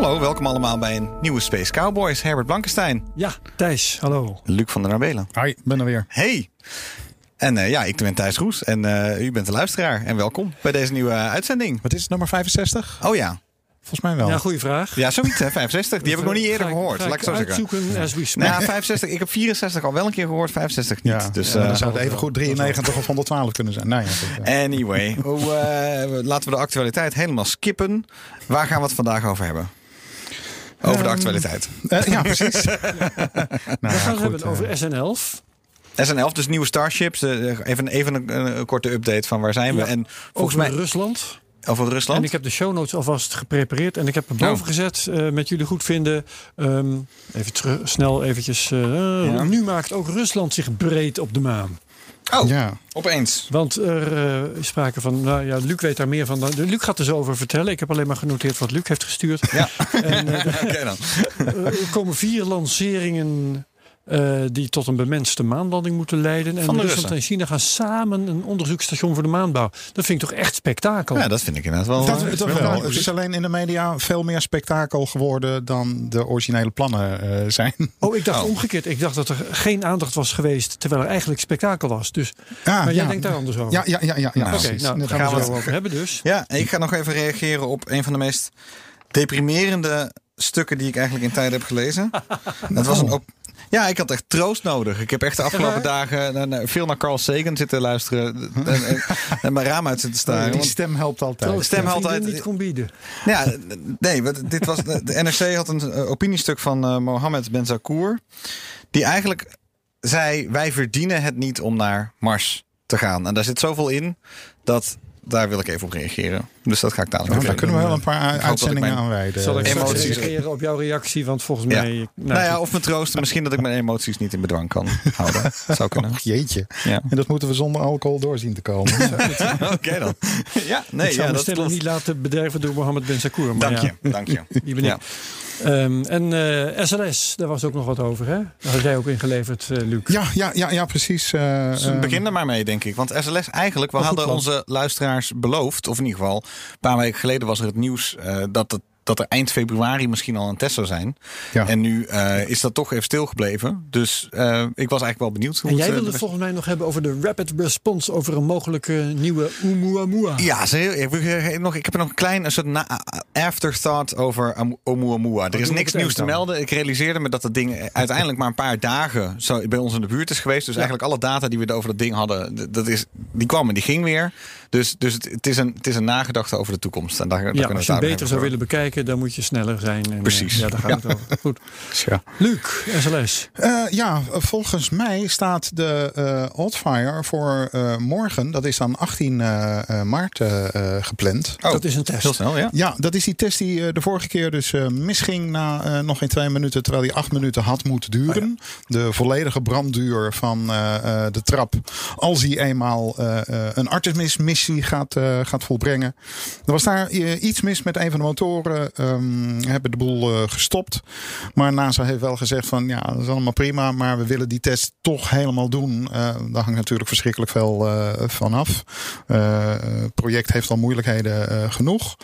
Hallo, welkom allemaal bij een nieuwe Space Cowboys. Herbert Blankenstein, Ja, Thijs, hallo. Luc van der Nabelen. Hoi, ben er weer. Hey! En eh, ja, ik ben Thijs Roes en eh, u bent de luisteraar. En welkom bij deze nieuwe uitzending. Wat is het, nummer 65? Oh ja, Volgens mij wel. Ja, goede vraag. ja zoiets hè, 65. Die heb ik nog niet eerder Ga ik- gehoord, ga laat ik zo zeggen. uitzoeken as we speak. Nou ja, 65. Ik heb 64 al wel een keer gehoord, 65 niet. Ja, dus, ja, eh, dan zou het even goed 93 of 112 kunnen zijn. Nou. Anyway, hoe, eh, laten we de actualiteit helemaal skippen. Waar gaan we het vandaag over hebben? Over de Ehm, actualiteit. Eh, ja, precies. nou, We ja, gaan het hebben eh, over SN11. SN11, dus nieuwe Starships. Eh, even even een, een korte update van waar zijn we. Ja, En volgens over mij Rusland. over Rusland. En ik heb de show notes alvast geprepareerd. En ik heb er boven Oh. gezet eh, met jullie goed vinden. Ehm, even terug, snel eventjes. eh, Nu maakt ook Rusland zich breed op de maan. Oh, Ja. opeens. Want er eh, is sprake van, nou ja, Luc weet daar meer van. dan- Luc gaat er zo over vertellen. Ik heb alleen maar genoteerd wat Luc heeft gestuurd. Ja, En eh, oké dan. Er komen vier lanceringen eh, die tot een bemenste maanlanding moeten leiden. En Rusland Russen. en China gaan samen een onderzoeksstation voor de maanbouw. Dat vind ik toch echt spektakel. Ja, dat vind ik inderdaad wel. Dat, dat wel. Het is alleen in de media veel meer spektakel geworden dan de originele plannen eh, zijn. Oh, ik dacht Oh. omgekeerd. Ik dacht dat er geen aandacht was geweest terwijl er eigenlijk spektakel was. Dus, Ah, maar jij ja. denkt daar anders over. Ja, ja, ja, ja, ja Nou, Oké, nou, daar gaan gaan we we het over hebben dus. Ja, ik ga nog even reageren op een van de meest deprimerende stukken die ik eigenlijk in tijd heb gelezen. Het was een op. Ja, ik had echt troost nodig. Ik heb echt de afgelopen dagen veel naar Carl Sagan zitten luisteren en, en, en mijn raam uit zitten staren. Die stem helpt altijd. Troost stem die altijd- niet kon bieden. Ja, nee, dit was, de NRC had een eh, opiniestuk van eh, Mohammed Ben Zakour. Die eigenlijk zei: Wij verdienen het niet om naar Mars te gaan. En daar zit zoveel in dat daar wil ik even op reageren. Dus dat ga ik dadelijk Nou, daar kunnen we wel een paar ik uitzendingen mijn- aan wijden. Zal ik emoties. reageren op jouw reactie? Want volgens Ja. mij... Nou ja, of me troosten. Misschien dat ik mijn emoties niet in bedwang kan houden. Dat zou kunnen. Och, jeetje. Ja. En dat moeten we zonder alcohol doorzien te komen. Oké dan. Ja, ik nee, zou ja, me dat niet laten bederven door Mohammed Ben Sakour. Dank ja, je, dank je. Die ben Ja. ik. Ehm, en eh, SLS, daar was ook nog wat over, hè? Daar had jij ook ingeleverd, eh Luc. ja, ja, ja, ja, precies. eh, Dus eh, begin er maar mee, denk ik. Want SLS eigenlijk, we hadden plan. onze luisteraars beloofd, of in ieder geval, een paar weken geleden was er het nieuws eh, dat, het, dat er eind februari misschien al een test zou zijn. Ja. En nu eh, is dat toch even stilgebleven. Dus eh, ik was eigenlijk wel benieuwd hoe En het, jij eh, wilde de- het volgens mij nog hebben over de rapid response over een mogelijke nieuwe Oumuamua. Ja, ik, heb nog, ik heb er nog een klein een soort na, afterthought over Am- Oumuamua. Er is niks nieuws te melden. Ik realiseerde me dat dat ding uiteindelijk maar een paar dagen zo bij ons in de buurt is geweest. Dus eigenlijk alle data die we over dat ding hadden, dat is, die kwam en die ging weer. Dus, dus het, het, is een, het is een nagedachte over de toekomst. En daar, Ja, als het je daar beter zou willen bekijken, dan moet je sneller zijn. En, eh, Precies. ja, daar gaat het over. Goed. ja. Luc, SLS. Eh, ja, volgens mij staat de eh Oddfire voor eh, morgen, dat is dan 18 eh, eh, maart gepland. Oh, dat is een test. Heel snel, ja. Ja, dat is die test die de vorige keer dus eh, misging na eh, nog geen twee minuten, terwijl die acht minuten had moeten duren. De volledige brandduur van eh, eh, de trap, als hij eenmaal eh, eh, een Gaat, eh, gaat volbrengen. Er was daar eh, iets mis met een van de motoren, ehm, hebben de boel eh, gestopt. Maar NASA heeft wel gezegd van ja, dat is allemaal prima, maar we willen die test toch helemaal doen. Eh daar hangt natuurlijk verschrikkelijk veel eh van af. Eh, Het project heeft al moeilijkheden eh, genoeg.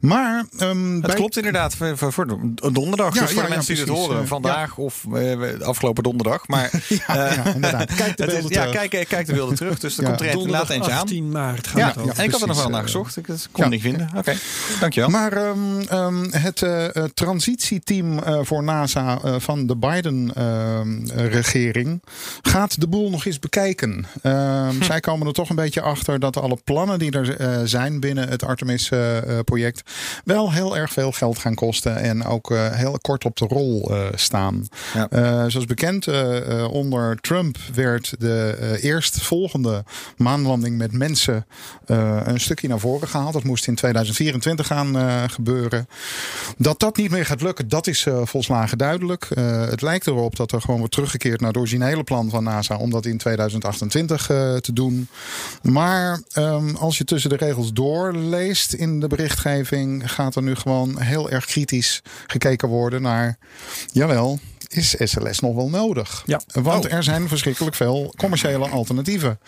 Maar ehm, Het bij- klopt inderdaad voor, voor, voor de- donderdag. Ja, dus voor ja, de ja, mensen die precies. horen, vandaag of eh, afgelopen donderdag. Maar Ja, ja, inderdaad. Kijk de het is- beelden ja, terug. kijk, kijk de beelden terug. Dus er Ja. komt er inderdaad Donderdag eentje aan. 18 maart Ja, het ik had er nog wel naar eh, gezocht. Ik het kon ja. niet vinden. Oké, dankjewel. Maar ehm, ehm, het eh, eh, transitieteam eh, voor NASA eh, van de Biden-regering gaat de boel nog eens bekijken. Ehm, Zij komen er toch een beetje achter dat alle plannen die er eh, zijn binnen het Artemis-project wel heel erg veel geld gaan kosten en ook eh, heel kort op de rol eh, staan. Eh, zoals bekend, eh, eh, onder Trump werd de eh, eerstvolgende maanlanding met mensen eh, een stukje naar voren gehaald. Dat moest in 2024 gaan eh, gebeuren. Dat dat niet meer gaat lukken, dat is eh, volslagen duidelijk. Eh, het lijkt erop dat er gewoon wordt teruggekeerd naar het originele plan van NASA om dat in 2028 eh, te doen. Maar ehm, als je tussen de regels doorleest in de berichtgeving, gaat er nu gewoon heel erg kritisch gekeken worden naar. Jawel, is SLS nog wel nodig? Ja. Want er zijn verschrikkelijk veel commerciële alternatieven.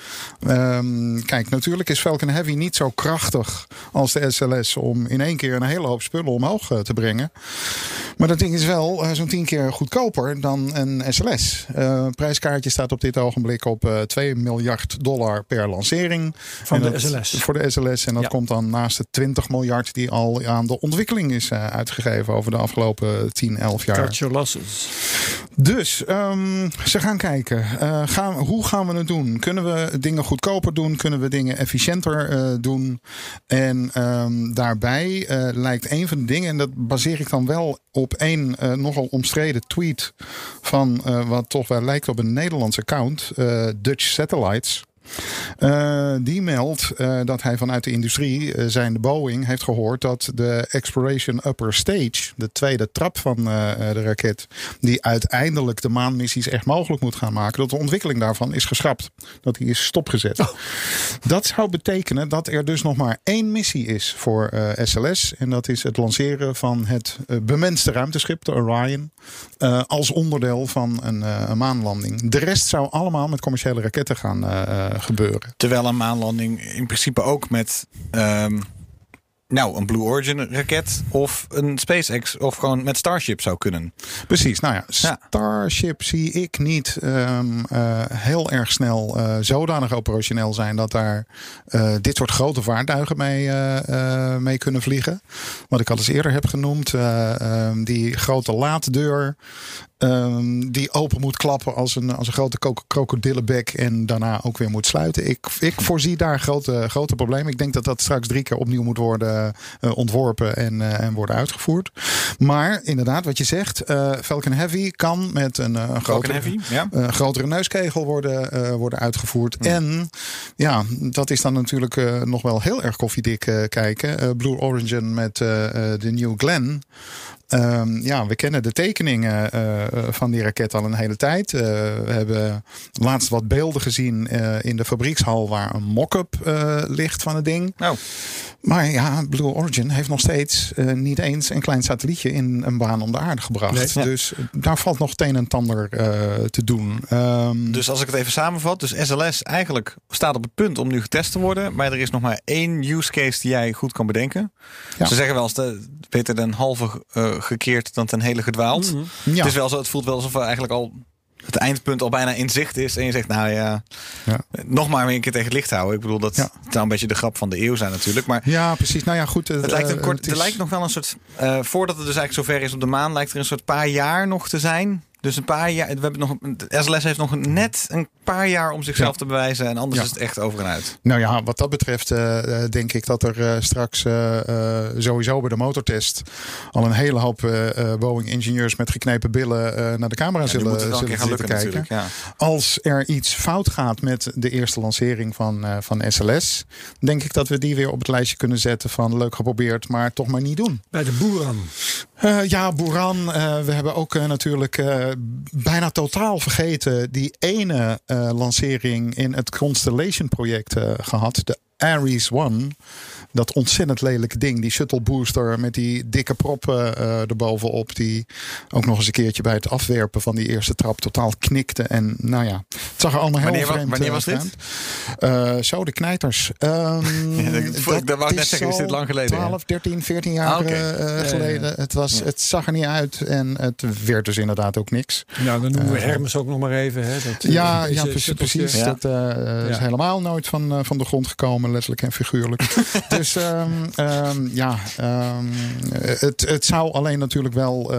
Ehm, kijk, natuurlijk is Falcon Heavy niet zo krachtig als de SLS om in één keer een hele hoop spullen omhoog eh, te brengen. Maar dat ding is wel eh, zo'n tien keer goedkoper dan een SLS. Eh prijskaartje staat op dit ogenblik op eh 2 miljard dollar per lancering. Van de SLS. Voor de SLS. En dat Ja. komt dan naast de 20 miljard die al aan de ontwikkeling is uitgegeven over de afgelopen 10, 11 jaar. Cut your losses. Dus ehm, ze gaan kijken. Eh, gaan, hoe gaan we het doen? Kunnen we dingen goedkoper doen? Kunnen we dingen efficiënter eh, doen? En ehm, daarbij eh, lijkt een van de dingen, en dat baseer ik dan wel op één nogal omstreden tweet van wat toch wel lijkt op een Nederlands account, Dutch Satellites. Eh, die meldt eh, dat hij vanuit de industrie, eh, zijn de Boeing, heeft gehoord dat de Exploration Upper Stage, de tweede trap van de raket, die uiteindelijk de maanmissies echt mogelijk moet gaan maken, dat de ontwikkeling daarvan is geschrapt. Dat die is stopgezet. Dat zou betekenen dat er dus nog maar één missie is voor SLS. En dat is het lanceren van het bemenste ruimteschip, de Orion. als onderdeel van een, een maanlanding. De rest zou allemaal met commerciële raketten gaan gebeuren. Terwijl een maanlanding in principe ook met ehm, nou, een Blue Origin raket of een SpaceX of gewoon met Starship zou kunnen. Precies, nou ja, Ja. Starship zie ik niet ehm, eh, heel erg snel eh, zodanig operationeel zijn dat daar eh, dit soort grote vaartuigen mee, mee kunnen vliegen. Wat ik al eens eerder heb genoemd, eh, ehm, die grote laaddeur. ehm, die open moet klappen als een, als een grote krokodillenbek en daarna ook weer moet sluiten. Ik, ik voorzie daar grote, grote problemen. Ik denk dat dat straks drie keer opnieuw moet worden ontworpen en, eh, en worden uitgevoerd. Maar inderdaad, wat je zegt, eh, Falcon Heavy kan met een, eh, een grotere, Heavy, ja. eh, grotere neuskegel worden, eh, worden uitgevoerd. En ja, dat is dan natuurlijk eh, nog wel heel erg koffiedik eh, kijken. Eh, Blue Origin met eh, eh, de New Glenn. Ehm, ja, we kennen de tekeningen eh, eh, van die raket al een hele tijd. Eh, we hebben laatst wat beelden gezien in de fabriekshal waar een mock-up ligt van het ding. Nou, Maar ja, Blue Origin heeft nog steeds niet eens een klein satellietje in een baan om de aarde gebracht. Nee. Ja. Dus daar valt nog het een en ander eh, te doen. Ehm, dus als ik het even samenvat. Dus SLS eigenlijk staat op het punt om nu getest te worden. Maar er is nog maar één use case die jij goed kan bedenken. Ja. Ze zeggen wel eens beter den halve gekeerd dan ten hele gedwaald. ja. Het is wel zo, het voelt wel alsof er eigenlijk al het eindpunt al bijna in zicht is. En je zegt, nou ja, Ja. nog maar een keer tegen het licht houden. Ik bedoel, dat Ja. het zou een beetje de grap van de eeuw zijn natuurlijk. Maar ja, precies. Nou ja, goed. het lijkt een kort, het er is- lijkt nog wel een soort, eh, voordat het dus eigenlijk zover is op de maan, lijkt er een soort paar jaar nog te zijn. Dus een paar jaar, we hebben nog, SLS heeft nog net een paar jaar om zichzelf Ja. te bewijzen. En anders Ja. is het echt over en uit. Nou ja, wat dat betreft eh, eh, denk ik dat er eh, straks sowieso bij de motortest al een hele hoop Boeing-ingenieurs met geknepen billen eh, naar de camera Ja, zullen, gaan zitten lukken kijken. Als er iets fout gaat met de eerste lancering van, eh, van SLS, denk ik dat we die weer op het lijstje kunnen zetten van leuk geprobeerd, maar toch maar niet doen. Bij de boeran. Eh, ja, Buran. eh, we hebben ook eh, natuurlijk eh, bijna totaal vergeten die ene eh, lancering in het Constellation project eh, gehad. De Ares One. Dat ontzettend lelijke ding. Die shuttle booster met die dikke proppen eh erbovenop. Die ook nog eens een keertje bij het afwerpen van die eerste trap totaal knikte. En nou ja, het zag er allemaal heel Wanneer wa- vreemd wanneer eh, was dit? Eh, zo, de knijters. Ehm, Ja, dat- dat- dat wou ik net zeggen, is dit lang geleden, ja? 12, 13, 14 jaar Ah, geleden. Het, was, het zag er niet uit en het werd dus inderdaad ook niks. Nou, dan noemen we Hermes ook nog maar even. Hè, dat, Ja, ja precies. precies. Ja. Dat eh, is Ja. helemaal nooit van, van de grond gekomen, letterlijk en figuurlijk. dus ehm, ja, ehm, het, het zou alleen natuurlijk wel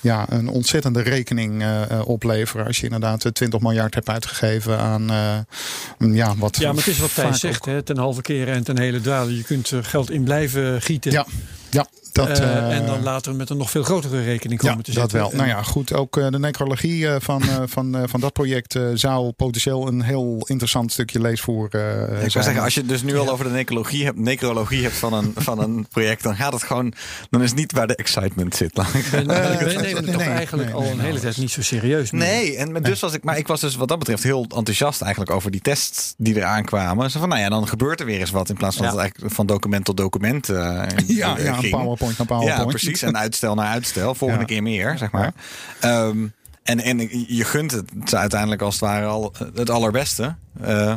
ja, een ontzettende rekening eh, eh, opleveren. Als je inderdaad eh, 20 miljard hebt uitgegeven aan eh, ja, wat. Ja, maar het is wat Thijs zegt, ook- hè, ten halve keren en ten hele dwalen. Je kunt er geld in blijven gieten. Ja, ja Dat, Eh, eh, en dan later met een nog veel grotere rekening komen Ja, te dat zitten. wel. Nou ja, goed. Ook eh, de necrologie eh, van, eh, van, eh, van dat project zou potentieel een heel interessant stukje leesvoer eh Ik zijn. zou zeggen, als je het dus nu al over de necrologie hebt, necrologie hebt van, een, van een project, dan gaat het gewoon. Dan is het niet waar de excitement zit. We, nemen het nee, toch nee, eigenlijk al een hele tijd niet zo serieus meer. Nee, en met dus was ik, maar ik was dus wat dat betreft heel enthousiast eigenlijk over die tests die eraan kwamen. Zo van, nou ja, dan gebeurt er weer eens wat in plaats van Ja. dat het eigenlijk van document tot document eh, ja, ja, een ging. PowerPoint naar PowerPoint. Ja, precies. En uitstel naar uitstel. Volgende Ja. keer meer, zeg maar. Ehm, en, en je gunt het uiteindelijk als het ware al het allerbeste. Eh,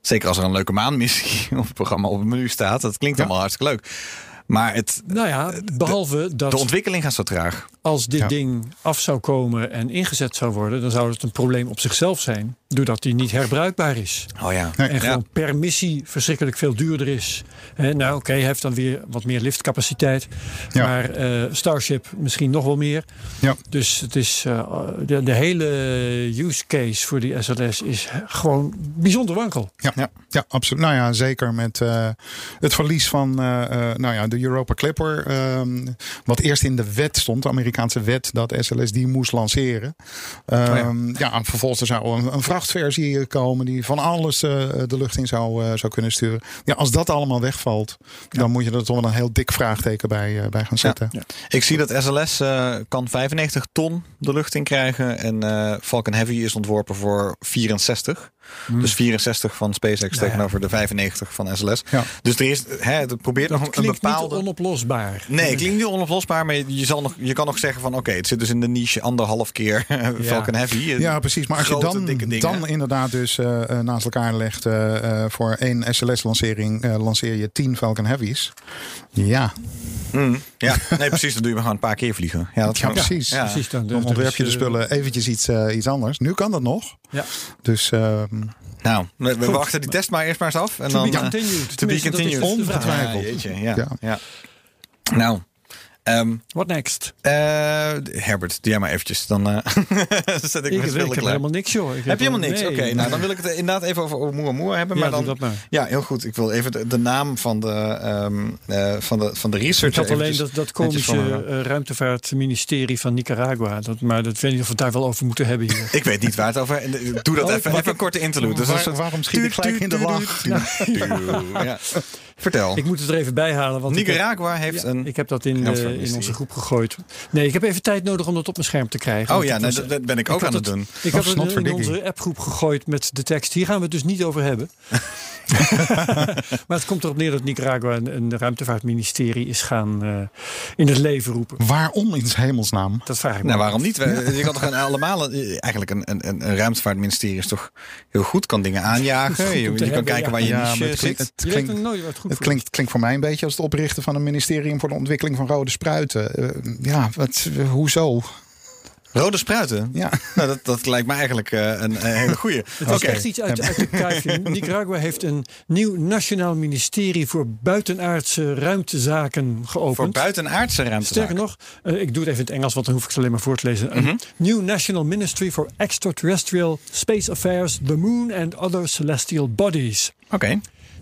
zeker als er een leuke maanmissie op het programma op het menu staat. Dat klinkt Ja. allemaal hartstikke leuk. Maar het, Nou ja, behalve dat de ontwikkeling gaat zo traag. Als dit Ja. ding af zou komen en ingezet zou worden, dan zou het een probleem op zichzelf zijn. Doordat die niet herbruikbaar is. Oh ja. Nee. En gewoon per missie verschrikkelijk veel duurder is. Hè, nou, oké, hij heeft dan weer wat meer liftcapaciteit. Ja. Maar eh, Starship misschien nog wel meer. Ja. Dus het is, eh, de, de hele use case voor die SLS is gewoon bijzonder wankel. Ja, Ja. ja. absoluut. Nou ja, zeker met eh, het verlies van nou ja, de Europa Clipper. ehm, wat eerst in de wet stond, de Amerikaanse wet, dat SLS die moest lanceren. Ehm, ja. en vervolgens er zou een, een vrachtversie komen die van alles eh, de lucht in zou, eh, zou kunnen sturen. Ja, als dat allemaal wegvalt, dan moet je er toch wel een heel dik vraagteken bij, eh, bij gaan zetten. Ik zie dat SLS kan 95 ton de lucht in krijgen. En Falcon Heavy is ontworpen voor 64. Dus 64 van SpaceX ja. tegenover de 95 van SLS. Ja. Dus er is, hè, het probeert nog een klinkt bepaalde... niet onoplosbaar. Nee, het klinkt niet onoplosbaar, maar je, zal nog, je kan nog zeggen van oké, het zit dus in de niche anderhalf keer Falcon Heavy. Ja, precies. Maar als je dan, dan inderdaad dus eh, eh, naast elkaar legt eh, voor één SLS-lancering eh, lanceer je 10 Falcon Heavies. Ja, Mm, ja, nee precies, dan doe je maar gewoon een paar keer vliegen. Ja, dat ja precies. Ja. Precies, dan, Dan er ontwerp is, je de spullen eventjes iets, iets anders. Nu kan dat nog. Ja. Dus ehm, Nou, we, wachten die test maar eerst maar eens af. En To dan, be eh, continued. to be continued. Ongetwijfeld. Ja, jeetje, ja, Ja. ja. Nou, ehm, What next? eh, Herbert, doe jij maar eventjes. Dan eh, zet ik Ik, mijn ik heb helemaal niks, joh. Ik Heb je helemaal niks? nee. Oké, nou dan wil ik het inderdaad even over Oumuamua hebben. Ja, Maar dan, dat maar. ja, heel goed. Ik wil even de, de naam van de, ehm, eh, van de, van de researcher Ik had alleen dat, dat komische ruimtevaartministerie van Nicaragua. Dat, maar dat weet niet of we het daar wel over moeten hebben hier. Ik weet niet waar het over... Doe dat Oh, even, ik- even een korte interlude. Dus waar- waarom schiet ik gelijk in de lach? Ja. Vertel. Ik moet het er even bij halen. Want ik heb- Nicaragua heeft Ja, een... ik heb dat in, eh, in onze groep gegooid. Nee, ik heb even tijd nodig om dat op mijn scherm te krijgen. Oh ja, was- dat, ben ik ik ook had aan het doen. Ik Oh, heb het in onze appgroep gegooid met de tekst. Hier gaan we het dus niet over hebben. maar het komt erop neer dat Nicaragua een, een ruimtevaartministerie is gaan eh, in het leven roepen. waarom in hemelsnaam? Dat vraag ik me. Nou, waarom niet? Je kan toch een, allemaal, eh, eigenlijk een, een, een ruimtevaartministerie is toch heel goed, kan dingen aanjagen. Je, kan hebben, kijken ja. waar je Ja, niche het klinkt, zit. het Je weet klinkt, nooit wat goed het klinkt, klinkt voor mij een beetje als het oprichten van een ministerium voor de ontwikkeling van rode spruiten. Eh, ja, wat, hoezo? Rode spruiten? Ja. Nou, dat, dat lijkt me eigenlijk eh, een, een hele goeie. Het is Oké. echt iets uit, uit de kuifje. Nicaragua heeft een nieuw nationaal ministerie voor buitenaardse ruimtezaken geopend. Voor buitenaardse ruimte. Sterker nog, eh, ik doe het even in het Engels, want dan hoef ik het alleen maar voor te lezen. Een New National Ministry for Extraterrestrial Space Affairs, the Moon and Other Celestial Bodies. Oké.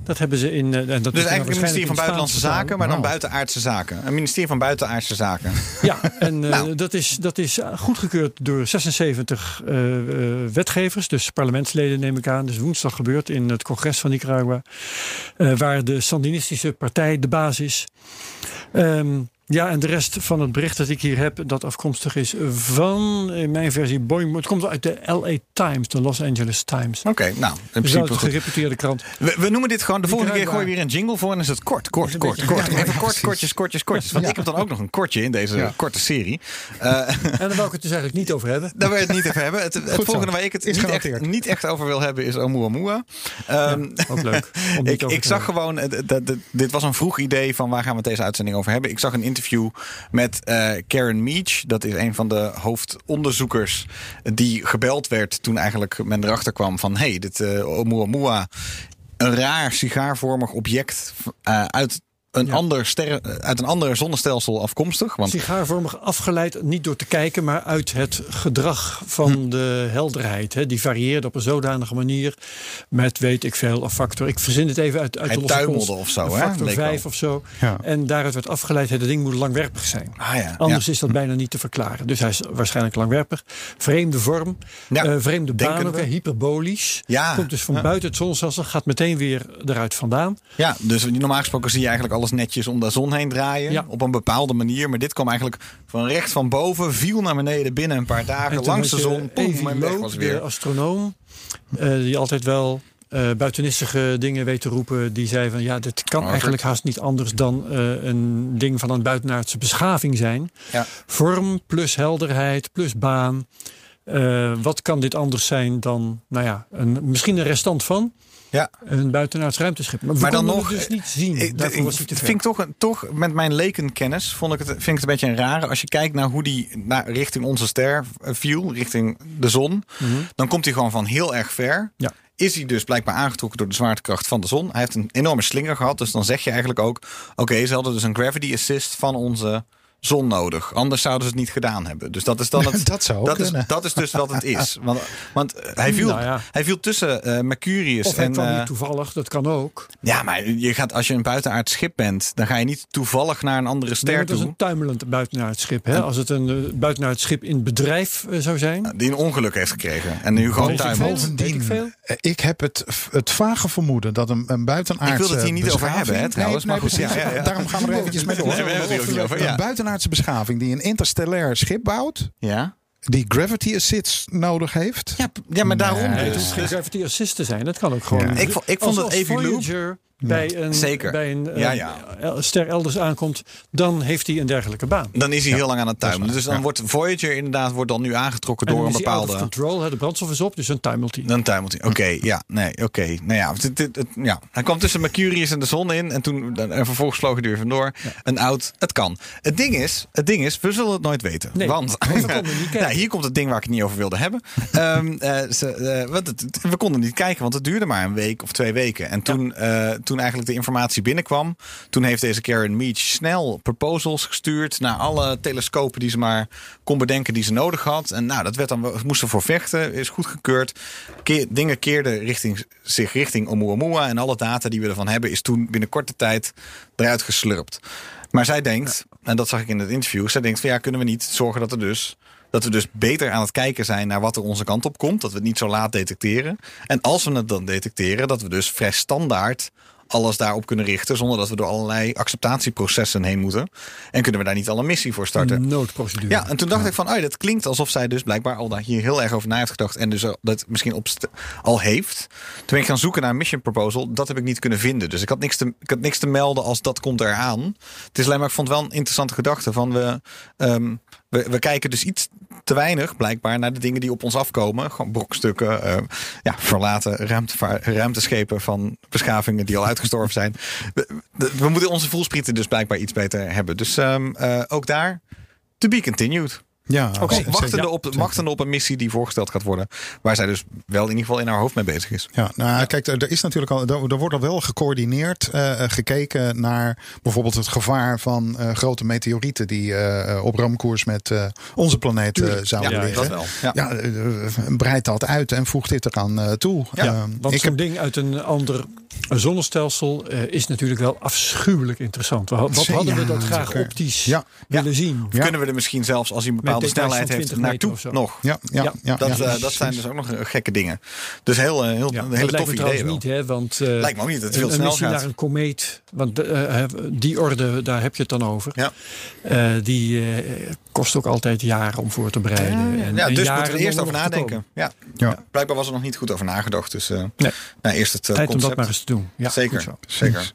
Dat hebben ze in. eh, en dat Dus eigenlijk een ministerie van Buitenlandse Zaken, maar dan Wauw. buitenaardse zaken. Een ministerie van buitenaardse zaken. Ja, en eh, Nou. dat, is, dat is goedgekeurd door 76 eh, wetgevers, dus parlementsleden neem ik aan. Dus woensdag gebeurd in het congres van Nicaragua, waar de Sandinistische partij de baas is. Ehm, ja, en de rest van het bericht dat ik hier heb, dat afkomstig is van in mijn versie Boeing. Het komt uit de LA Times, de Los Angeles Times. Oké, nou, in Dus principe een gereputeerde krant. We, we noemen dit gewoon, de volgende keer gooi je weer een jingle voor en is het kort, kort, kort, beetje- kort. ja, Even ja, kort, kortjes, kortjes, kortjes. Want ik heb dan ook nog een kortje in deze korte serie. Eh, En daar wou ik het dus eigenlijk niet over hebben. Daar wil je het niet over hebben. Het, volgende waar ik het niet echt, niet echt over wil hebben is Oumuamua. Ehm Ook leuk. Om niet ik, ik zag gewoon, eh, dit was een vroeg idee van waar gaan we deze uitzending over hebben. Ik zag een interview met eh, Karen Meach. Dat is een van de hoofdonderzoekers die gebeld werd toen eigenlijk men erachter kwam van... hey, dit eh Oumuamua, een raar sigaarvormig object eh, uit een Ja. ander sterren, uit een ander zonnestelsel afkomstig. Want Sigaarvormig afgeleid, niet door te kijken, maar uit het gedrag van Hm. de helderheid. Hè. Die varieerde op een zodanige manier met, weet ik veel, een factor. Ik verzin het even uit, uit Hij de losse tuimelde of zo, Een hè? factor Leek wel. 5 of zo. Ja. En daaruit werd afgeleid, het ding moet langwerpig zijn. Ah ja, Anders ja. is dat bijna niet te verklaren. Dus hij is waarschijnlijk langwerpig. Vreemde vorm, Ja, eh, vreemde baan denken ook, hyperbolisch. Ja, Komt dus van ja. buiten het zonnestelsel, gaat meteen weer eruit vandaan. Ja, dus normaal gesproken zie je eigenlijk alles netjes om de zon heen draaien. Ja. Op een bepaalde manier. Maar dit kwam eigenlijk van rechts van boven, viel naar beneden binnen een paar dagen. Langs de zon, poem, Avi en weg de weer. astronoom, eh, die altijd wel buitenissige dingen weet te roepen. Die zei van ja, dit kan eigenlijk haast niet anders dan eh, een ding van een buitenaardse beschaving zijn. Ja. Vorm plus helderheid plus baan. Wat kan dit anders zijn dan, nou ja, een, misschien een restant van Ja. een buitenaards ruimteschip. Maar, dan nog, dus niet zien. Ik, Daarvoor ik was te vind ik toch, toch met mijn lekenkennis vond ik het, vind ik het een beetje een rare. Als je kijkt naar hoe die naar, richting onze ster eh, viel, richting de zon, dan komt hij gewoon van heel erg ver. Mhm. Ja. Is hij dus blijkbaar aangetrokken door de zwaartekracht van de zon. Hij heeft een enorme slinger gehad. Dus dan zeg je eigenlijk ook: oké, ze hadden dus een gravity assist van onze zon nodig. Anders zouden ze het niet gedaan hebben. Dus dat is dan het. Dat zou ook dat is, kunnen. dat is dus wat het is. Want, want eh, hij, viel, Nou ja. hij viel tussen eh, Mercurius Of hij en. kwam eh, niet toevallig, dat kan ook. ja, maar je gaat, als je een buitenaards schip bent, dan ga je niet toevallig naar een andere Nee, ster maar dat is toe. een tuimelend buitenaards schip. Hè? Als het een uh, buitenaards schip in bedrijf eh, zou zijn. Die een ongeluk heeft gekregen. En nu gewoon tuimelt. ik veel. eh, ik heb het, het vage vermoeden dat een, een buitenaardse Ik wil het hier niet over hebben, hè, trouwens, Nee, maar nee, goed, ja, ja, ja. Daarom gaan we er eventjes mee door. Nee, we hebben het hier ook niet over. Een buitenaardse beschaving die een interstellair schip bouwt, Ja? die gravity assists nodig heeft. Ja, ja maar daarom Nee, het dus. hoeft geen gravity assist te zijn. Dat kan ook gewoon. Ja. Ik vond- ik vond als, het Loeb- Voyager bij een, Zeker. bij een Ja, ja. el- ster elders aankomt, dan heeft hij een dergelijke baan. Dan is hij heel lang aan het tuimelen. Dus dan ja. wordt Voyager inderdaad wordt dan nu aangetrokken En door dan een is hij out of bepaalde... control, hè, de brandstof is op, dus dan tuimelt hij. Dan tuimelt hij. Oké, ja, nee, oké. Nou ja, dit, dit- het- ja, hij kwam tussen Mercurius en de zon in. En, toen, en vervolgens vlogen die weer vandoor. Een oud, het kan. Het ding, is, het ding is, we zullen het nooit weten. Nee, want nou, hier komt het ding waar ik het niet over wilde hebben. Ehm, eh, ze, eh, het- we konden niet kijken, want het duurde maar een week of twee weken. En toen, eh, toen eigenlijk de informatie binnenkwam, toen heeft deze Karen Meach snel proposals gestuurd naar alle telescopen die ze maar kon bedenken die ze nodig had. En nou, dat werd dan, we moesten voor vechten, is goedgekeurd. Keer, dingen keerden richting, zich richting Oumuamua. En alle data die we ervan hebben, is toen binnen korte tijd eruit geslurpt. Maar zij denkt, en dat zag ik in het interview, zij denkt van ja, kunnen we niet zorgen dat er dus dat we dus beter aan het kijken zijn naar wat er onze kant op komt. Dat we het niet zo laat detecteren. En als we het dan detecteren, dat we dus vrij standaard alles daarop kunnen richten. Zonder dat we door allerlei acceptatieprocessen heen moeten. En kunnen we daar niet al een missie voor starten. Noodprocedure. Ja, en toen dacht ik van, oh, dat klinkt alsof zij dus blijkbaar al daar hier heel erg over na heeft gedacht. En dus dat misschien op al heeft. Toen ben ik gaan zoeken naar een mission proposal. Dat heb ik niet kunnen vinden. Dus ik had niks te, ik had niks te melden als dat komt eraan. Het is alleen maar, ik vond het wel een interessante gedachte. Van we, ehm, we, we kijken dus iets te weinig blijkbaar naar de dingen die op ons afkomen. Gewoon brokstukken, eh, ja, verlaten ruimteschepen van beschavingen die al uitgestorven zijn. We moeten onze voelsprieten dus blijkbaar iets beter hebben. Dus ehm, eh, ook daar, to be continued. Ja, wachtende, Ja, op, wachtende op een missie die voorgesteld gaat worden. Waar zij dus wel in ieder geval in haar hoofd mee bezig is. Ja, nou kijk, er is natuurlijk al, er, er wordt al wel gecoördineerd eh, eh, gekeken naar bijvoorbeeld het gevaar van eh, grote meteorieten die op ramkoers met eh, onze planeet eh, zouden Ja, liggen. dat wel. Ja. Ja, breidt dat uit en voegt dit eraan toe. Ja, Eh, Want ik zo'n heb, ding uit een ander zonnestelsel eh, is natuurlijk wel afschuwelijk interessant. Wat, hadden we dat graag zeker. optisch Ja. willen zien? Ja. Kunnen we er misschien zelfs als hij een bepaalde snelheid heeft 20 meter naartoe nog. ja, ja, Ja, ja, Dat, ja, eh, dat zijn dus ook nog gekke dingen. Dus heel, eh, heel, Ja, een dat hele lijkt toffe me trouwens idee wel. niet, hè? Want eh, Lijkt me ook niet dat het veel een, een snel gaat. naar een komeet, want eh, die orde, daar heb je het dan over. Ja. Eh, die eh, kost ook altijd jaren om voor te bereiden. En, Ja, en dus jaren moeten we er eerst over nadenken. Ja. Ja. Blijkbaar was er nog niet goed over nagedacht. Dus eh Nee. nou, eerst het eh, Tijd om dat maar eens te doen. Ja, Zeker, zeker.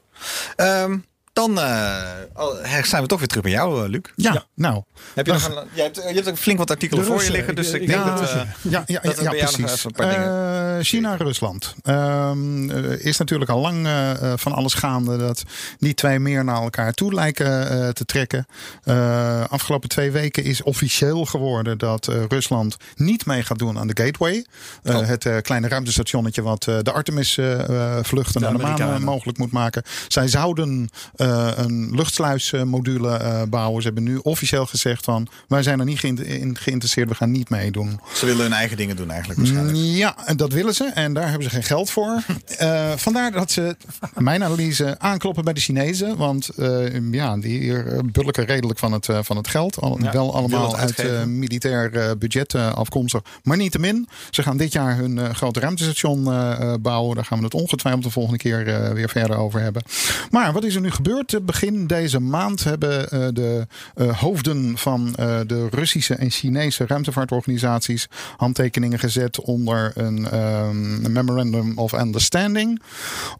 Ehm, dan eh, oh, zijn we toch weer terug bij jou, eh, Luc. Ja, nou. Heb je, nog een, je, hebt, je hebt ook flink wat artikelen voor je liggen. Dus Ik- denk ja, dat... Eh, Ja, ja, Dat precies. even een paar dingen- Eh, China, Rusland. Ehm, eh, is natuurlijk al lang van alles gaande dat die twee meer naar elkaar toe lijken eh, te trekken. Eh, afgelopen twee weken is officieel geworden dat eh, Rusland niet mee gaat doen aan de Gateway. Eh, Oh. Het eh, kleine ruimtestationnetje wat eh, de Artemis-vluchten naar de maan mogelijk moet maken. Zij zouden eh, een luchtsluismodule eh, bouwen. Ze hebben nu officieel gezegd van wij zijn er niet geïnter- in geïnteresseerd, we gaan niet meedoen. Ze willen hun eigen dingen doen eigenlijk waarschijnlijk. Ja, en dat willen ze en daar hebben ze geen geld voor. Eh, vandaar dat ze, mijn analyse, aankloppen bij de Chinezen. Want ja, die bulken redelijk van het, van het geld. Al, Ja, wel allemaal uit militair budget afkomstig. Maar niettemin, ze gaan dit jaar hun grote ruimtestation bouwen. Daar gaan we het ongetwijfeld de volgende keer weer verder over hebben. Maar wat is er nu gebeurd? Eh, Begin deze maand hebben eh, de eh, hoofden van eh, de Russische en Chinese ruimtevaartorganisaties handtekeningen gezet onder een ehm, Memorandum of Understanding.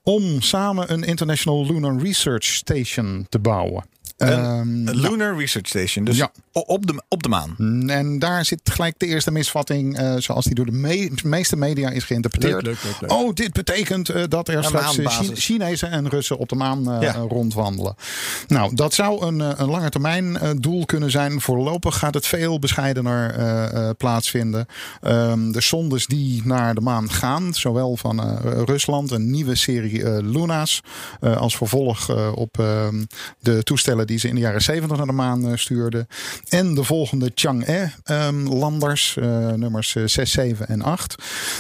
Om samen een International Lunar Research Station te bouwen. Ehm, Een Lunar Research Station. Dus Ja. op, de, op de maan. en daar zit gelijk de eerste misvatting, eh, zoals die door de me- meeste media is geïnterpreteerd. Leuk, leuk, leuk, leuk. Oh, dit betekent eh, dat er straks eh, Chinezen en Russen op de maan Ja. rondwandelen. Nou, dat zou een, een lange termijn eh, doel kunnen zijn. Voorlopig gaat het veel bescheidener eh, eh, plaatsvinden. Ehm, de sondes die naar de maan gaan, zowel van eh, Rusland, een nieuwe serie eh, Luna's, eh, als vervolg op ehm, de toestellen die ze in de jaren 70 naar de maan eh, stuurden. En de volgende Chang'e-landers, eh, nummers 6, 7 en 8.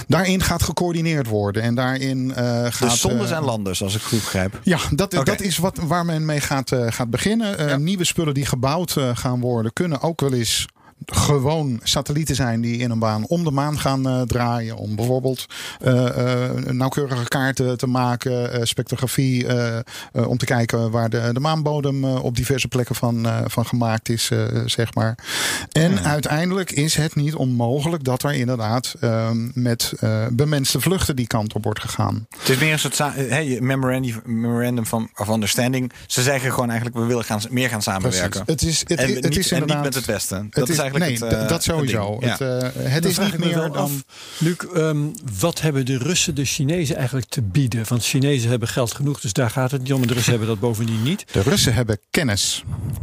Daarin gaat gecoördineerd worden. En daarin eh, gaat. Dus zondes eh, en landers, als ik goed begrijp. ja, dat, dat is wat, waar men mee gaat, eh, gaat beginnen. Eh, Nieuwe spullen die gebouwd eh, gaan worden, kunnen ook wel eens gewoon satellieten zijn die in een baan om de maan gaan eh, draaien. Om bijvoorbeeld eh, eh, nauwkeurige kaarten te maken, spectrografie, om te kijken waar de, de maanbodem op diverse plekken van, van gemaakt is, zeg maar. En uiteindelijk is het niet onmogelijk dat er inderdaad eh, met bemenste vluchten die kant op wordt gegaan. Het is meer een soort hey, memorandum, memorandum van, of understanding. Ze zeggen gewoon eigenlijk, we willen gaan, meer gaan samenwerken. Het is, het, en, het niet, is en niet met het Westen. Het Dat is, eigenlijk nee, het, eh, dat sowieso. het ding. Het, Ja. eh, het is niet meer dan. af, Luc, ehm, wat hebben de Russen de Chinezen eigenlijk te bieden? Want Chinezen hebben geld genoeg, dus daar gaat het niet om. En de Russen hebben dat bovendien niet. De Russen hebben kennis.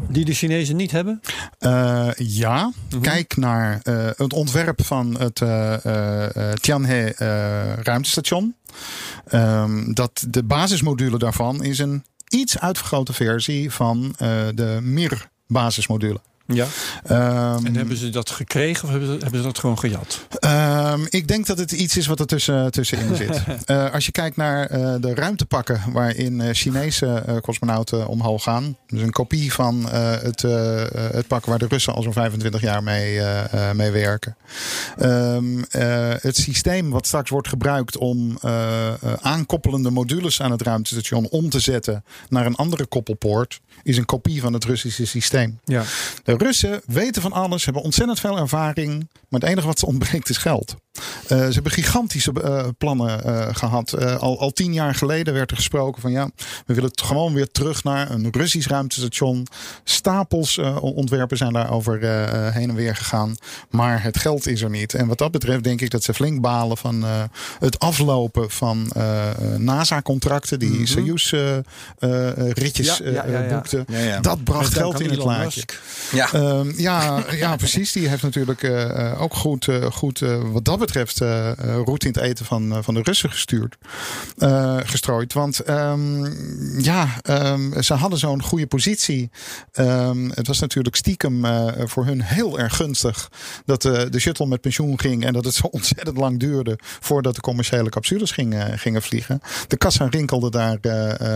Die de Chinezen niet hebben? Eh, ja, Mhm. kijk naar eh, het ontwerp van het eh eh, eh, Tianhe eh, ruimtestation. Ehm, dat de basismodule daarvan is een iets uitvergrote versie van eh, de Mir basismodule. Ja. Ehm, En hebben ze dat gekregen of hebben ze, hebben ze dat gewoon gejat? Ehm, ik denk dat het iets is wat er tussen, tussenin zit. Eh, als je kijkt naar eh, de ruimtepakken waarin eh, Chinese eh, cosmonauten omhoog gaan. Dus een kopie van eh, het, eh, eh, het pak waar de Russen al zo'n 25 jaar mee, eh, eh, mee werken. Ehm, eh, het systeem wat straks wordt gebruikt om eh, eh, aankoppelende modules aan het ruimtestation om te zetten naar een andere koppelpoort. Is een kopie van het Russische systeem. Ja. De Russen weten van alles, hebben ontzettend veel ervaring. Maar het enige wat ze ontbreekt is geld. Eh, ze hebben gigantische eh, plannen eh, gehad. Eh, al, al tien jaar geleden werd er gesproken van ja, we willen het gewoon weer terug naar een Russisch ruimtestation. Stapels eh, ontwerpen zijn daarover heen en weer gegaan. Maar het geld is er niet. En wat dat betreft denk ik dat ze flink balen van eh, het aflopen van NASA-contracten. Die Soyuz-ritjes Ja, ja, ja, ja. boekten. Ja, ja. Dat bracht geld in het laadje. Ja. Ehm, ja, ja, precies. Die heeft natuurlijk eh, eh, ook goed, eh, goed wat dat betreft, roet in het eten van, van de Russen gestuurd, gestrooid. Want ehm, ja, ehm, ze hadden zo'n goede positie. Het was natuurlijk stiekem voor hun heel erg gunstig dat de shuttle met pensioen ging en dat het zo ontzettend lang duurde voordat de commerciële capsules gingen, gingen vliegen. De kassa rinkelde daar,